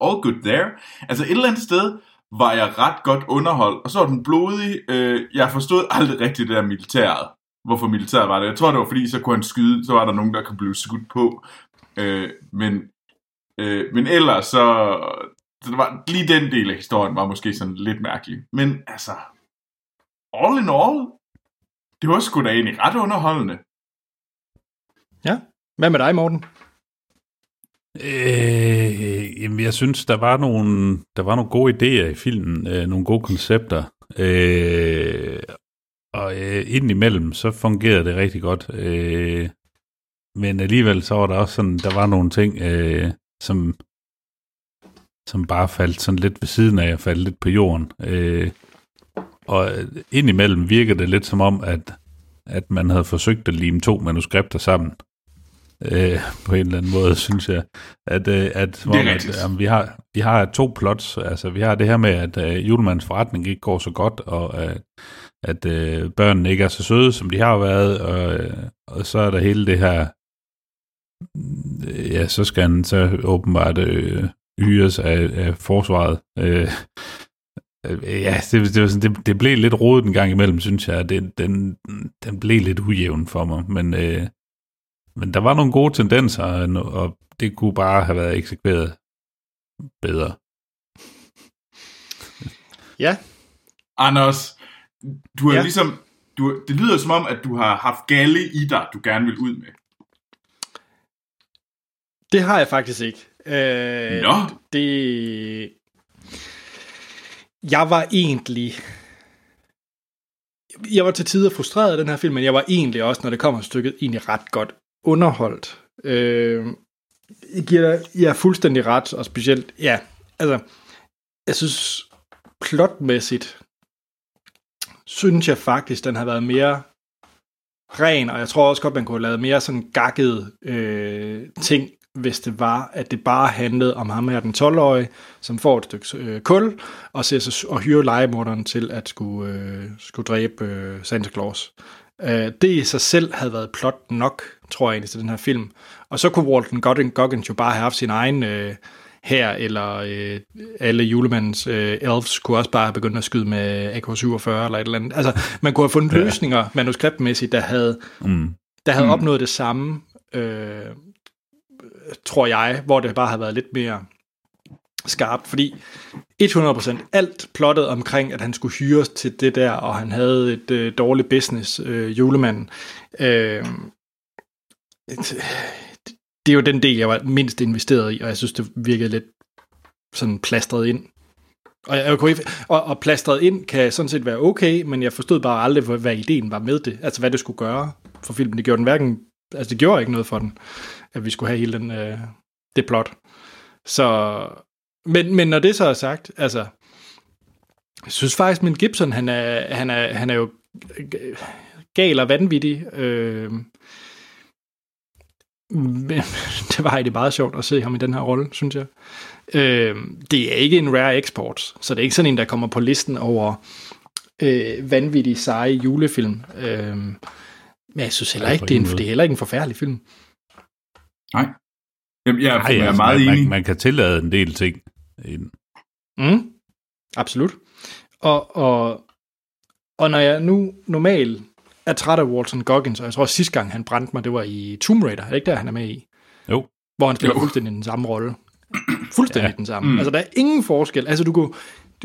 all good there. Altså et eller andet sted var jeg ret godt underholdt, og så var den blodig. Øh, jeg forstod aldrig rigtigt det der militæret. Hvorfor militæret var det. Jeg tror, det var fordi, så kunne han skyde, så var der nogen, der kunne blive skudt på. Øh, men Øh, men ellers så, så det var, lige den del af historien var måske sådan lidt mærkelig. Men altså, all in all, det var sgu da egentlig ret underholdende. Ja. Hvad med dig, Morten? Øh, jamen, jeg synes, der var nogle, der var nogle gode idéer i filmen, øh, nogle gode koncepter. Øh, og øh, indimellem, så fungerede det rigtig godt. Øh, men alligevel, så var der også sådan, der var nogle ting, øh, som, som bare faldt sådan lidt ved siden af, og faldt lidt på jorden. Øh, og øh, indimellem virkede det lidt som om, at, at man havde forsøgt at lime to manuskripter sammen øh, på en eller anden måde, synes jeg. At, øh, at, hvor, at øh, vi, har, vi har to plots. Altså, vi har det her med, at øh, julemandens forretning ikke går så godt, og øh, at øh, børnene ikke er så søde, som de har været, og, øh, og så er der hele det her, ja, så skal han så åbenbart øh, hyres af, af forsvaret. Øh, øh, ja, det, det, var sådan, det, det blev lidt rodet en gang imellem, synes jeg. Det, den, den blev lidt ujævn for mig, men, øh, men der var nogle gode tendenser, og det kunne bare have været eksekveret bedre. Ja. Anders, du er Ja. ligesom, du, det lyder som om, at du har haft galle i dig, du gerne vil ud med. Det har jeg faktisk ikke. Øh, Nå. Det... Jeg var egentlig... Jeg var til tider frustreret af den her film, men jeg var egentlig også, når det kommer til stykket, egentlig ret godt underholdt. Øh, jeg giver dig jeg er fuldstændig ret, og specielt, ja, altså, jeg synes plotmæssigt, synes jeg faktisk, den har været mere ren, og jeg tror også godt, man kunne have lavet mere sådan gakkede øh, ting, hvis det var, at det bare handlede om ham her, den 12-årige, som får et stykke øh, kul, og, ser sig, og hyrer legemorderen til at skulle, øh, skulle dræbe øh, Santa Claus. Øh, det i sig selv havde været plot nok, tror jeg egentlig, til den her film. Og så kunne Walton Goggins, jo bare have haft sin egen øh, her, eller øh, alle julemandens øh, elves kunne også bare have begyndt at skyde med AK-47 eller et eller andet. Altså, man kunne have fundet løsninger manuskriptmæssigt, der havde, Mm. der havde mm. opnået det samme, øh, tror jeg, hvor det bare havde været lidt mere skarpt, fordi 100% alt plottet omkring, at han skulle hyres til det der, og han havde et øh, dårligt business, øh, julemanden, øh, det, det er jo den del, jeg var mindst investeret i, og jeg synes, det virkede lidt sådan plastret ind. Og, jeg, jeg kunne ikke, og, og plastret ind kan sådan set være okay, men jeg forstod bare aldrig, hvad, hvad ideen var med det. Altså, hvad det skulle gøre for filmen. Det gjorde den hverken... Altså, det gjorde ikke noget for den, at vi skulle have hele den, øh, det plot. Så... Men, men når det så er sagt, altså... Jeg synes faktisk, at Gibson, han er, han er, han er jo gal og vanvittig. Øh, men det var egentlig meget sjovt at se ham i den her rolle, synes jeg. Øh, det er ikke en rare export, så det er ikke sådan en, der kommer på listen over øh, vanvittige, seje julefilm. Øh, men jeg synes heller ikke, det er, en, det er heller ikke en forfærdelig film. Nej. Jamen, jeg, Ej, jeg er altså, meget man, enig. man, man kan tillade en del ting. Den. Mm, absolut. Og, og, og når jeg nu normalt er træt af Walton Goggins, og jeg tror sidste gang han brændte mig, det var i Tomb Raider, er det ikke der, han er med i? Jo. Hvor han spiller Jo. fuldstændig den samme rolle. Fuldstændig Ja. den samme. Mm. Altså, der er ingen forskel. Altså, du kunne,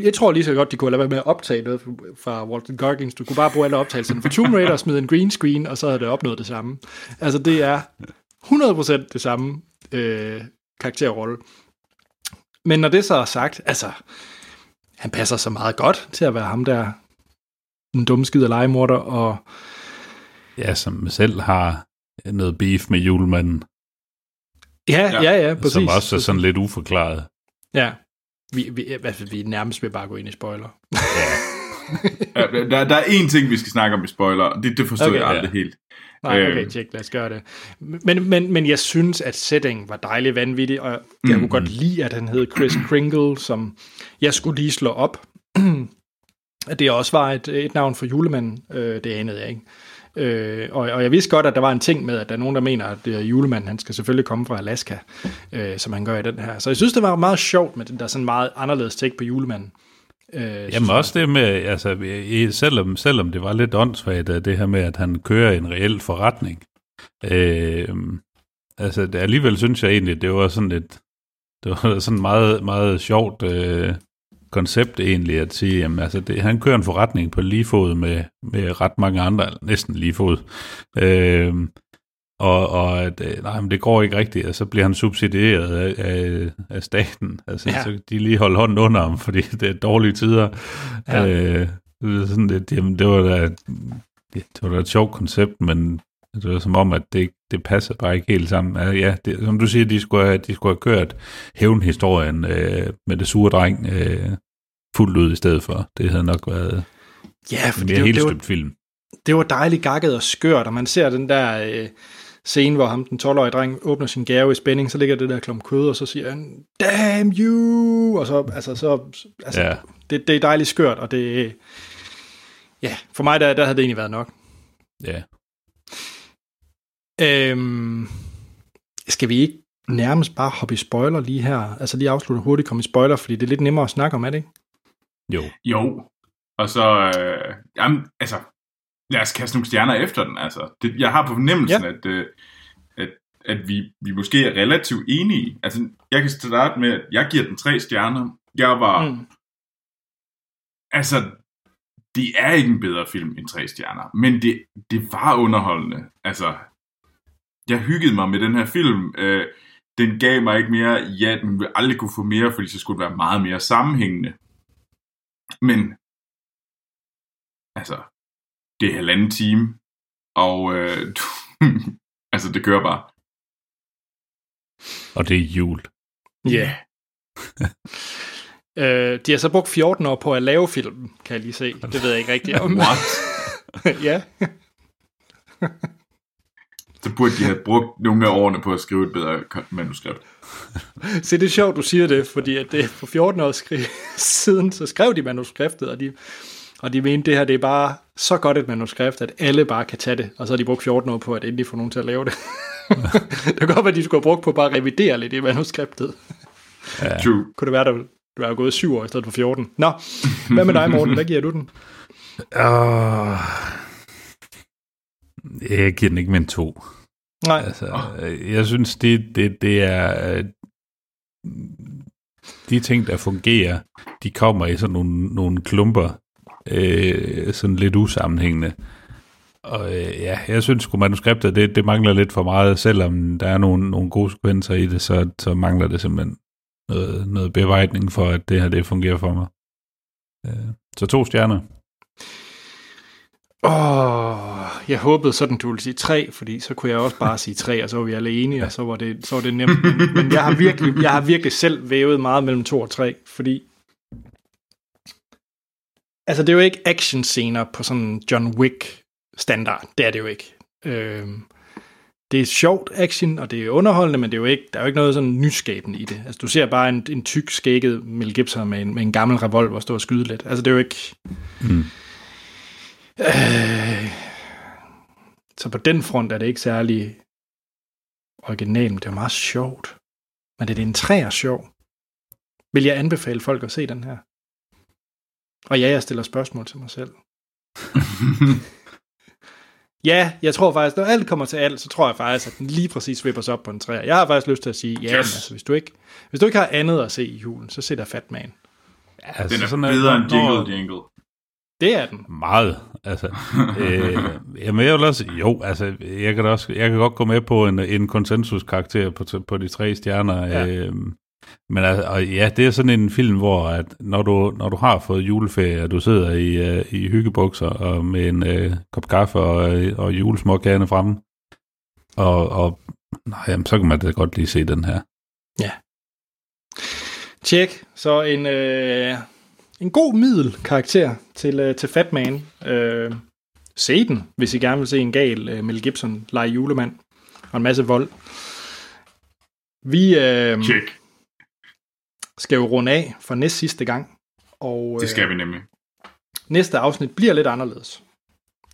jeg tror lige så godt, de kunne lade være med at optage noget fra Walton Goggins. Du kunne bare bruge alle optagelserne fra Tomb Raider og smide en green screen, og så havde det opnået det samme. Altså, det er 100% det samme øh, karakterrolle. Men når det så er sagt, altså, han passer så meget godt til at være ham der, den dumme skid af legemorder, og Ja, som selv har noget beef med julemanden, ja, ja, ja, præcis. som også er sådan lidt uforklaret. Ja, vi, vi, altså, vi nærmest ved bare gå ind i spoiler. Ja, der, der er én ting, vi skal snakke om i spoiler, og det, det forstod Okay, jeg ja. aldrig helt. Nej, okay, Øhm. tjek, lad os gøre det. Men, men, men jeg synes, at settingen var dejlig vanvittig, og jeg mm. kunne godt lide, at han hed Chris Kringle, som jeg skulle lige slå op. at det også var et, et navn for julemanden, øh, det anede jeg ikke. Øh, og, og jeg vidste godt, at der var en ting med, at der er nogen, der mener, at øh, julemanden, han skal selvfølgelig komme fra Alaska, øh, som han gør i den her. Så jeg synes, det var meget sjovt med den der sådan meget anderledes take på julemanden. Øh, synes Jamen også det med, altså, selvom, selvom det var lidt åndssvagt, at det her med, at han kører en reel forretning. Øh, altså, det, alligevel synes jeg egentlig, det var sådan lidt, det var sådan meget, meget sjovt øh, koncept egentlig at sige, jamen, altså det, han kører en forretning på lige fod med, med ret mange andre, næsten lige fod. Øh, og, og at, øh, nej, men det går ikke rigtigt, og så bliver han subsidieret af, af, af staten. Altså, Ja. så de lige holder hånden under ham, fordi det er dårlige tider. Ja. Øh, det, er sådan, det, jamen, det var da, det var da et sjovt koncept, men det var som om, at det, det passer bare ikke helt sammen. Ja, Ja, det, som du siger, de skulle have, de skulle have kørt hævnhistorien øh, med det sure dreng øh, fuldt ud i stedet for. Det havde nok været Ja, for mere det, helt det, var, støbt film. det var dejligt gakket og skørt, og man ser den der øh, scene, hvor ham, den 12-årige dreng, åbner sin gave i spænding, så ligger det der klump kød, og så siger han, damn you! Og så, altså, så, altså, Ja. det, det er dejligt skørt, og det, ja, for mig, der, der havde det egentlig været nok. Ja. Øhm, skal vi ikke nærmest bare hoppe i spoiler lige her? Altså lige afslutte hurtigt, komme i spoiler, fordi det er lidt nemmere at snakke om, er det ikke? Jo. Jo. Og så, øh, jamen, altså, lad os kaste nogle stjerner efter den. Altså, det, jeg har på fornemmelsen, ja. at, øh, at, at vi, vi måske er relativt enige. Altså, jeg kan starte med, at jeg giver den tre stjerner. Jeg var, mm. altså, det er ikke en bedre film end tre stjerner, men det, det var underholdende. Altså, jeg hyggede mig med den her film. Øh, den gav mig ikke mere, ja, den ville aldrig kunne få mere, fordi så skulle det være meget mere sammenhængende. Men, altså, det er halvanden time, og øh, du, altså, det kører bare. Og det er jul. Ja. øh, de har så brugt 14 år på at lave film, kan jeg lige se. Det ved jeg ikke rigtigt om. What? ja. Så burde de have brugt nogle af årene på at skrive et bedre manuskript. Se, det er sjovt, du siger det, fordi at det for 14 år skri- siden, så skrev de manuskriptet, og de, og de mente, det her det er bare så godt et manuskript, at alle bare kan tage det, og så har de brugt 14 år på at endelig få nogen til at lave det. det kan godt være, at de skulle have brugt på bare at revidere lidt i manuskriptet. Ja. True. Kunne det være, der du er gået syv år i stedet for 14. Nå, hvad med dig, Morten? Hvad giver du den? Uh, jeg giver den ikke mere end to. Nej, Altså, jeg synes, det, det, det er... øh, De ting, der fungerer, de kommer i sådan nogle, nogle klumper, øh, sådan lidt usammenhængende. Og øh, ja, jeg synes sgu manuskriptet, det, det mangler lidt for meget, selvom der er nogle, nogle gode sekvenser i det, så, så mangler det simpelthen noget, noget bevejdning for, at det her det fungerer for mig. Øh, så to stjerner. Åh, jeg håbede sådan, du ville sige tre, fordi så kunne jeg også bare sige tre, og så var vi alle enige, og så var det, så var det nemt. Men, men jeg, har virkelig, jeg har virkelig selv vævet meget mellem to og tre, fordi altså det er jo ikke actionscener på sådan John Wick standard, det er det jo ikke. Øhm, det er sjovt action, og det er underholdende, men det er jo ikke, der er jo ikke noget sådan nyskabende i det. Altså, du ser bare en, en tyk, skægget Mel Gibson med en, med en gammel revolver stå og skyde lidt. Altså, det er jo ikke... Mm. Øh, så på den front er det ikke særlig originalt, men det er meget sjovt. Men det er en træer sjov. Vil jeg anbefale folk at se den her? Og ja, jeg stiller spørgsmål til mig selv. Ja, jeg tror faktisk, når alt kommer til alt, så tror jeg faktisk, at den lige præcis vipper sig op på en træer. Jeg har faktisk lyst til at sige, ja, yes. altså, hvis du, ikke, hvis du ikke har andet at se i julen, så se der Fat Man. Altså, Den er sådan bedre end når- Jingle Jingle. Det er den. Meget. Altså, øh, jamen, jeg vil også, jo, altså, jeg kan, også, jeg kan godt gå med på en, en konsensuskarakter på, på de tre stjerner. Ja. Øh, men altså, og ja, det er sådan en film, hvor at når, du, når du har fået juleferie, og du sidder i, uh, i hyggebukser og med en uh, kop kaffe og, øh, og julesmåkagerne fremme, og, og nej, jamen, så kan man da godt lige se den her. Tjek. Så en, øh, en god middel karakter til, øh, til Fat Man. Øh, se den, hvis I gerne vil se en gal øh, Mel Gibson lege julemand og en masse vold. Vi øh, Check. Skal jo runde af for næst sidste gang. Og øh, Det skal vi nemlig. næste afsnit bliver lidt anderledes,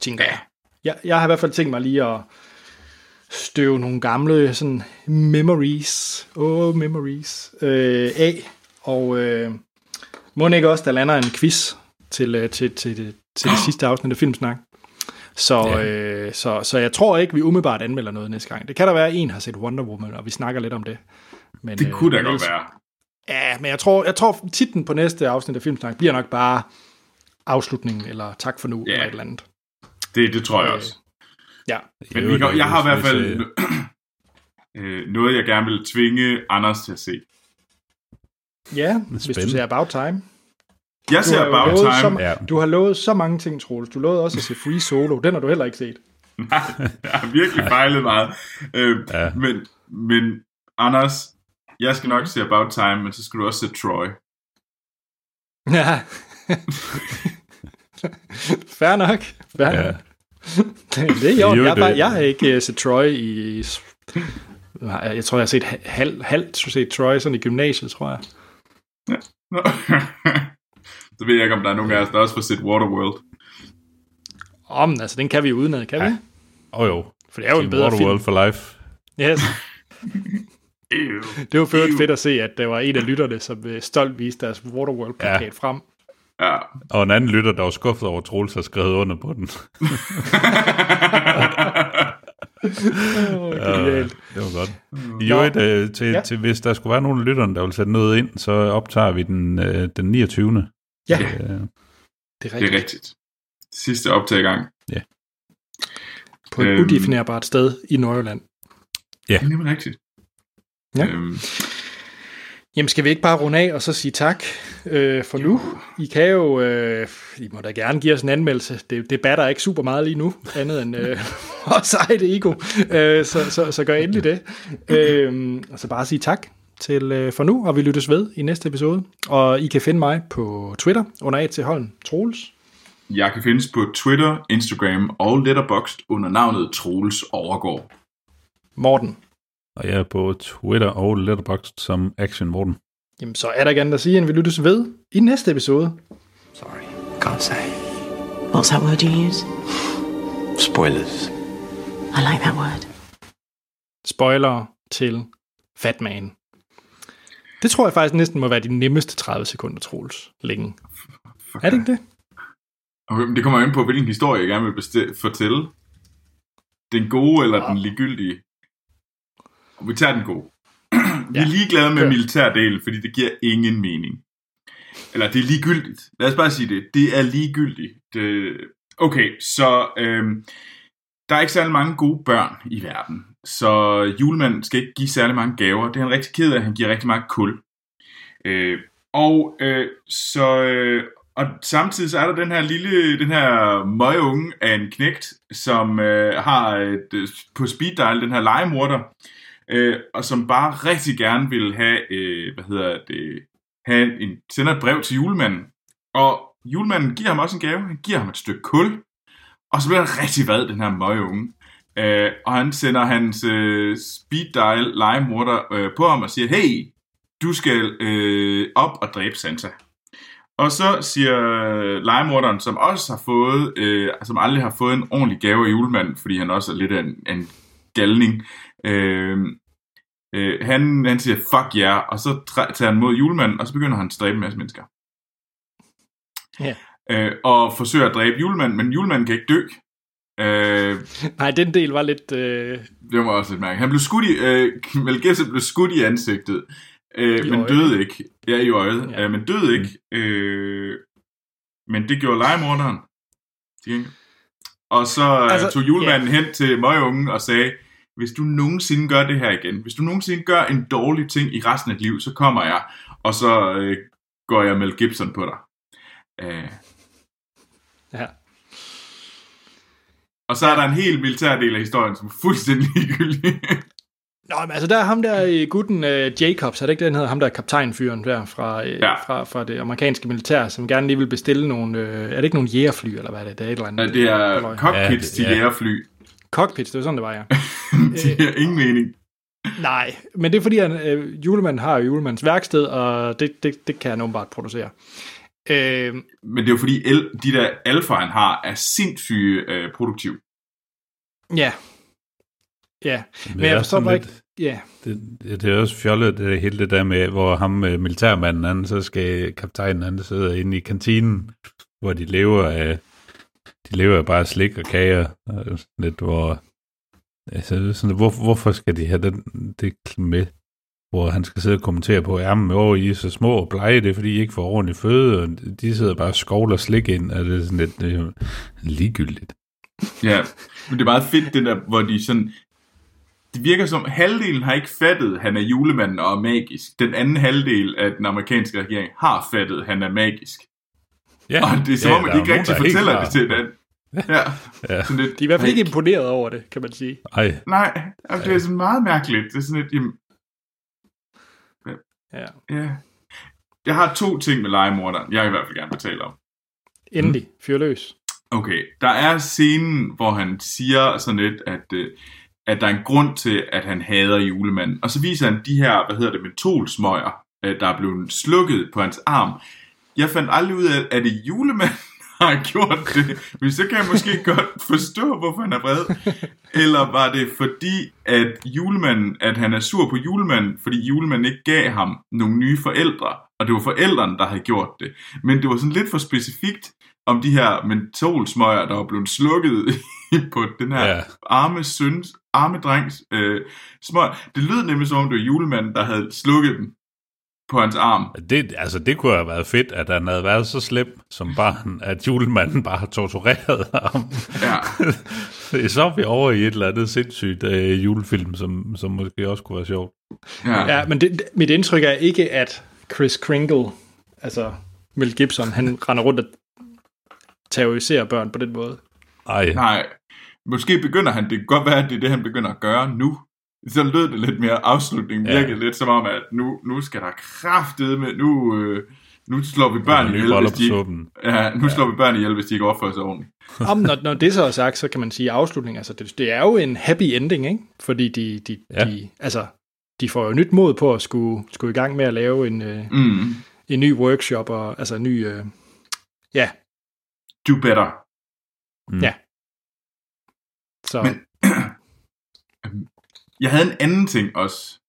tænker jeg. jeg. Jeg har i hvert fald tænkt mig lige at støve nogle gamle sådan memories, oh memories, øh, af. Og øh, må ikke også, der lander en quiz til, øh, til, til, til, til det sidste afsnit af Filmsnak. Så, Ja. øh, så, så jeg tror ikke, vi umiddelbart anmelder noget næste gang. Det kan der være, at en har set Wonder Woman, og vi snakker lidt om det. Men, Det kunne da men godt ellers- være. Ja, men jeg tror, jeg tror titlen på næste afsnit af Filmsnak bliver nok bare afslutningen, eller tak for nu, Ja. eller et eller andet. Det, det tror jeg Øh, også. Ja, Men det- jeg har i hvert fald øh, noget, jeg gerne vil tvinge Anders til at se. ja hvis du ser About Time. Jeg Du ser About lovet Time. så, Ja. du har lovet så mange ting, Troels. Du lovede også at se Free Solo. Den har du heller ikke set. Nej, jeg har virkelig fejlet meget. Øh, Ja. men, men Anders, jeg skal nok se About Time, men så skal du også se Troy. Ja. Fair nok. Fair Ja. ja. det er jo, Jo, jeg, bare, jeg har ikke uh, set Troy i... Jeg tror, jeg har set ha- halv, halvt set Troy sådan i gymnasiet, tror jeg. Nå. så ved jeg ikke, om der er nogen af os, der også får set Waterworld. Om, altså, den kan vi jo udenad, kan vi? Åh oh, jo. For det er jo en bedre film. Waterworld for life. Yes. Det var Ew. fedt at se, at der var en af lytterne, som øh, stolt viste deres Waterworld-plakat ja. frem. Ja. Og en anden lytter, der var skuffet over, at Troels har skrevet under på den. Oh, genialt. Det var godt. I øvrigt, øh, til, Ja. ja. til, hvis der skulle være nogen af lytterne, der vil sætte noget ind, så optager vi den, øh, den 29. Ja, Øh, det er Det rigtigt. er rigtigt. Sidste optag i gang. På et Øhm. udefinerbart sted i Nordjylland. Det er nemlig rigtigt. Ja. Øhm, Jamen, skal vi ikke bare runde af og så sige tak øh, for nu? I kan jo, øh, I må da gerne give os en anmeldelse. Det, det batter ikke super meget lige nu, andet end øh, vores eget ego. Øh, så, så, så gør endelig det. Øh, og så bare sige tak til øh, for nu, og vi lyttes ved i næste episode. Og I kan finde mig på Twitter under A til Holm Troels. jeg kan findes på Twitter, Instagram og Letterboxd under navnet Troels Overgaard. Morten. Og jeg er på Twitter og Letterboxd som Action Morten. Jamen, så er der ikke andet at sige, end vi lyttes ved i næste episode. Sorry. Can't say. What's that word you use? Spoilers. I like that word. Spoiler til Fatman. Det tror jeg faktisk næsten må være de nemmeste 30 sekunder, Troels, længe. Er det ikke det? Okay, men det kommer ind på, hvilken historie jeg gerne vil fortælle. Den gode eller den ligegyldige? Og vi tager den gode. vi er Ja, ligeglade med kør. militærdelen, fordi det giver ingen mening. Eller det er ligegyldigt. Lad os bare sige det. Det er ligegyldigt. Det... Okay, så øhm, der er ikke særlig mange gode børn i verden. Så julemanden skal ikke give særlig mange gaver. Det er han rigtig ked af. Han giver rigtig meget kul. Øh, og øh, så... Øh, og samtidig så er der den her lille, den her møgeunge af en knægt, som øh, har et, øh, på speed dial den her legemorder, øh, og som bare rigtig gerne vil have, øh, hvad hedder det, have en, sender et brev til julemanden. Og julemanden giver ham også en gave, han giver ham et stykke kul, og så bliver han rigtig vred, den her møgeunge. Øh, og han sender hans øh, speed dial legemorder øh, på ham og siger, hey, du skal øh, op og dræbe Santa. Og så siger legemorderen, som også har fået, øh, som aldrig har fået en ordentlig gave af julemanden, fordi han også er lidt af en, en galning, øh, øh, han, han siger, fuck ja, yeah, og så tager han mod julemanden, og så begynder han at dræbe en masse mennesker. Ja. Øh, og forsøger at dræbe julemanden, men julemanden kan ikke dø. Øh, Nej, den del var lidt... Øh, det var også lidt mærkeligt. Han blev skudt i, øh, Mel Gibson blev skudt i ansigtet, øh, I men øjet. døde ikke. Ja, i øjet, Ja. ja. øh, men døde ikke. Øh, men det gjorde legemorderen. Og så Altså, altså, tog julemanden yeah. hen til møgeungen og sagde, hvis du nogensinde gør det her igen, hvis du nogensinde gør en dårlig ting i resten af dit liv, så kommer jeg, og så øh, går jeg Mel Gibson på dig. Øh, ja. og så er der en helt militær del af historien, som er fuldstændig ligegyldig. Nå, men altså der er ham der i gutten uh, Jacobs, er det ikke det, han hedder? Ham der er kaptajnfyren der fra, uh, Ja. fra, fra det amerikanske militær, som gerne lige vil bestille nogle, uh, er det ikke nogle jægerfly, eller hvad er det? Det er et eller andet. Ja, det er cockpits Ja, ja, det- til ja. jægerfly. Cockpits, det var sådan, det var, ja. det giver ingen mening. Nej, men det er fordi, han, uh, julemanden har jo julemandens værksted, og det, det, det kan han åbenbart producere. Uh, Men det er jo fordi, el, de der alfa, han har, er sindssyge øh, produktiv. ja. Ja, men det er jeg forstår sådan bare lidt- ikke... Ja, Det, det, det er også fjollet, det hele det der med, hvor ham øh, militærmanden, han, så skal kaptajnen, han sidder inde i kantinen, hvor de lever af, de lever jo bare slik og kager, og lidt, hvor, altså, sådan, hvor, hvorfor skal de have den, det med? hvor han skal sidde og kommentere på, jamen, åh, I er så små og blege, det er fordi I ikke får ordentlig føde, og de sidder bare og skovler slik ind, og det er sådan lidt det er ligegyldigt. Ja, men det er meget fedt, det der, hvor de sådan... Det virker som, halvdelen har ikke fattet, at han er julemanden og er magisk. Den anden halvdel af den amerikanske regering har fattet, at han er magisk. Ja, Og det er som ja, om, at de ikke rigtig er fortæller det til den. Ja, Ja. sådan lidt, De er i hvert fald ikke "Hey, imponeret over det, kan man sige. Ej, Nej, altså, det er sådan meget mærkeligt. Det er sådan et, jamen, Ja. ja. Jeg har to ting med legemorderen, jeg i hvert fald gerne vil tale om. Endelig, fyr løs. Okay, der er scenen, hvor han siger sådan lidt, at, øh, at der er en grund til, at han hader julemanden. Og så viser han de her, hvad hedder det, mentolsmøger, øh, der er blevet slukket på hans arm. Jeg fandt aldrig ud af, at det julemanden har gjort det. Men så kan jeg måske godt forstå, hvorfor han er vred. Eller var det fordi, at julemanden, at han er sur på julemanden, fordi julemanden ikke gav ham nogle nye forældre, og det var forældrene, der havde gjort det. Men det var sådan lidt for specifikt om de her mentolsmøger, der var blevet slukket på den her Ja. arme søns, arme drengs øh, smøger. Det lød nemlig som om, det var julemanden, der havde slukket dem på hans arm. det, altså, det kunne have været fedt, at han havde været så slem som barn, at julemanden bare har tortureret ham. Ja, Så er vi over i et eller andet sindssygt øh, julefilm, som, som måske også kunne være sjovt. ja. Ja, men det, mit indtryk er ikke, at Chris Kringle, altså Mel Gibson, han render rundt og terroriserer børn på den måde. Ej, Nej, måske begynder han, det kan godt være, at det er det, han begynder at gøre nu. Så lød det lidt mere afslutning, Ja. virkede lidt som om, at nu, nu skal der kraftet med, nu, øh, nu slår vi børn ihjel, hvis de ja, nu slår vi børn ihjel, hvis de ikke opfører sig ordentligt. Om, når, når det så er sagt, så kan man sige afslutning. Altså, det, det er jo en happy ending, ikke? Fordi de, de, Ja. ja. de, altså, de får jo nyt mod på at skulle, skulle i gang med at lave en, øh, Mm. en ny workshop, og altså en ny... Øh, ja, Do better. Mm. Ja. så... Men- Jeg havde en anden ting også,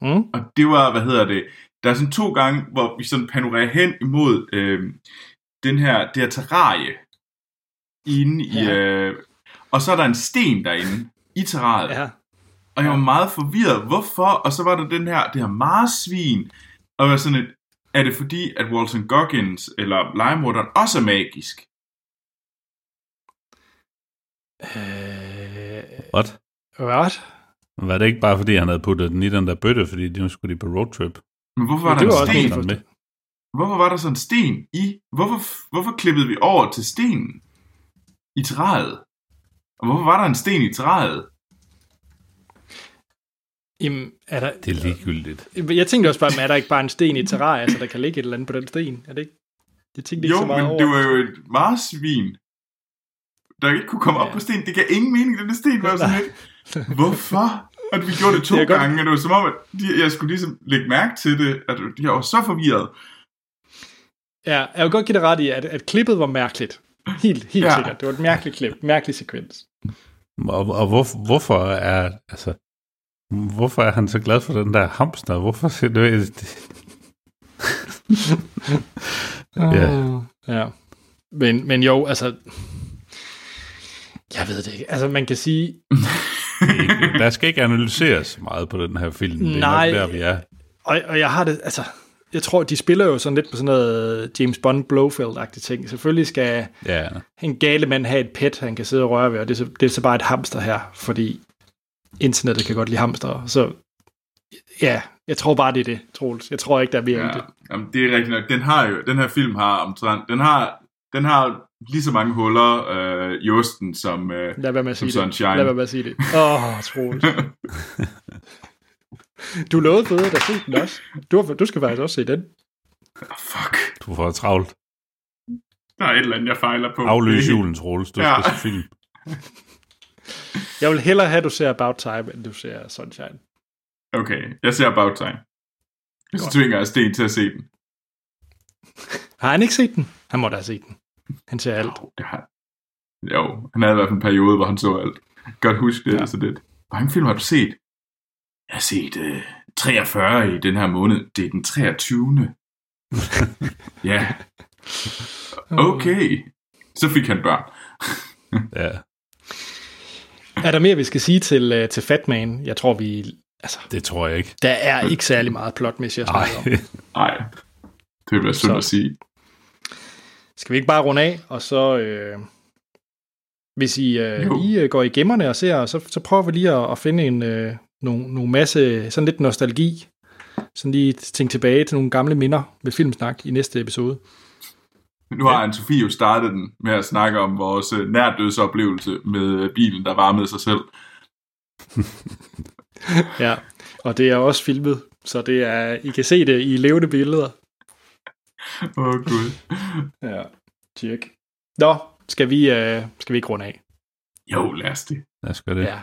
mm, og det var, hvad hedder det, der er sådan to gange, hvor vi sådan panorerer hen imod øh, den her, det her terrarie inde i, Ja. øh, og så er der en sten derinde i terrariet. ja, Og jeg var meget forvirret. Hvorfor? Og så var der den her, det her marsvin. Og jeg var sådan et, er det fordi, at Walton Goggins eller legemorderen også er magisk? øh, What? what? Var det ikke bare, fordi han havde puttet den i den der bøtte, fordi de nu skulle de på roadtrip? Men hvorfor var Ja, der var en sten? med. Hvorfor var der sådan en sten i? Hvorfor, hvorfor klippede vi over til stenen i træet? Og hvorfor var der en sten i træet? Jamen, er der, Det er ligegyldigt. Jeg tænkte også bare, er der ikke bare en sten i terrarie, så der kan ligge et eller andet på den sten? Er det ikke? Jeg tænkte ikke Jo, så meget men over. det var jo et marsvin, der ikke kunne komme op Ja. på sten. Det gav ingen mening, den sten var sådan lidt. Hvorfor? Og vi gjorde det to Det er godt- gange, og det var som om, at de, jeg skulle ligesom lægge mærke til det, at jeg var så forvirret. Ja, jeg vil godt give dig ret i, at, at klippet var mærkeligt. Helt, helt Ja. sikkert. Det var et mærkeligt klip, mærkelig sekvens. Og, og hvor, hvorfor er, altså, hvorfor er han så glad for den der hamster? Hvorfor ser det, det Ja. Ja. Men, men jo, altså... Jeg ved det ikke. Altså, man kan sige... der skal ikke analyseres så meget på den her film. Det er Nej. nok der, vi er. Og, og jeg har det, altså... Jeg tror, de spiller jo sådan lidt på sådan noget James Bond Blofeld-agtigt ting. Selvfølgelig skal Ja, en gale mand have et pet, han kan sidde og røre ved, og det er så, det er så bare et hamster her, fordi internettet kan godt lide hamster. Så ja, jeg tror bare, det er det, Troels. Jeg tror ikke, der er mere ja. i det. jamen, det er rigtigt nok. Den, har jo, den her film har omtrent, den har, den har lige så mange huller øh, i osten som, øh, Lad være med at som sige det. Sunshine. Lad være med at sige det. Åh, oh. Du lovede fede, at se den også. Du, har, du skal faktisk også se den. Fuck. du får travlt. Der er et eller andet, jeg fejler på. Afløs julen, Troels. Du Ja. skal se film. Jeg vil hellere have, at du ser About Time, end du ser Sunshine. Okay, jeg ser About Time. Så tvinger jeg Sten til at se den. Har han ikke set den? Han må da have set den. Han ser alt. Jo, det har... jo, han havde i hvert fald en periode, hvor han så alt. Godt huske det, Ja. så det. Hvor mange film har du set? Jeg har set øh, 43 i den her måned. Det er den 23. ja, okay. Så fik han børn. Ja. Er der mere, vi skal sige til, uh, til Fatman? Jeg tror, vi altså, Det tror jeg ikke. der er ikke særlig meget plotmæssigt at Nej. snakke om. Nej, det vil være synd at sige. Skal vi ikke bare runde af, og så... Øh, hvis I øh, Jo. lige øh, går i gemmerne og ser, så, så prøver vi lige at, at finde en øh, nogle, nogle masse, sådan lidt nostalgi. Sådan lige tænke tilbage til nogle gamle minder med Filmsnak i næste episode. Nu har Anne-Sophie jo startet den med at snakke om vores øh, nærdødsoplevelse med øh, bilen, der varmede sig selv. Ja, og det er også filmet, så det er, I kan se det i levende billeder. Åh, oh, gud. Ja, tjek. Nå, skal vi, øh, skal vi ikke runde af? Jo, lad os det. Lad os gøre det. Ja.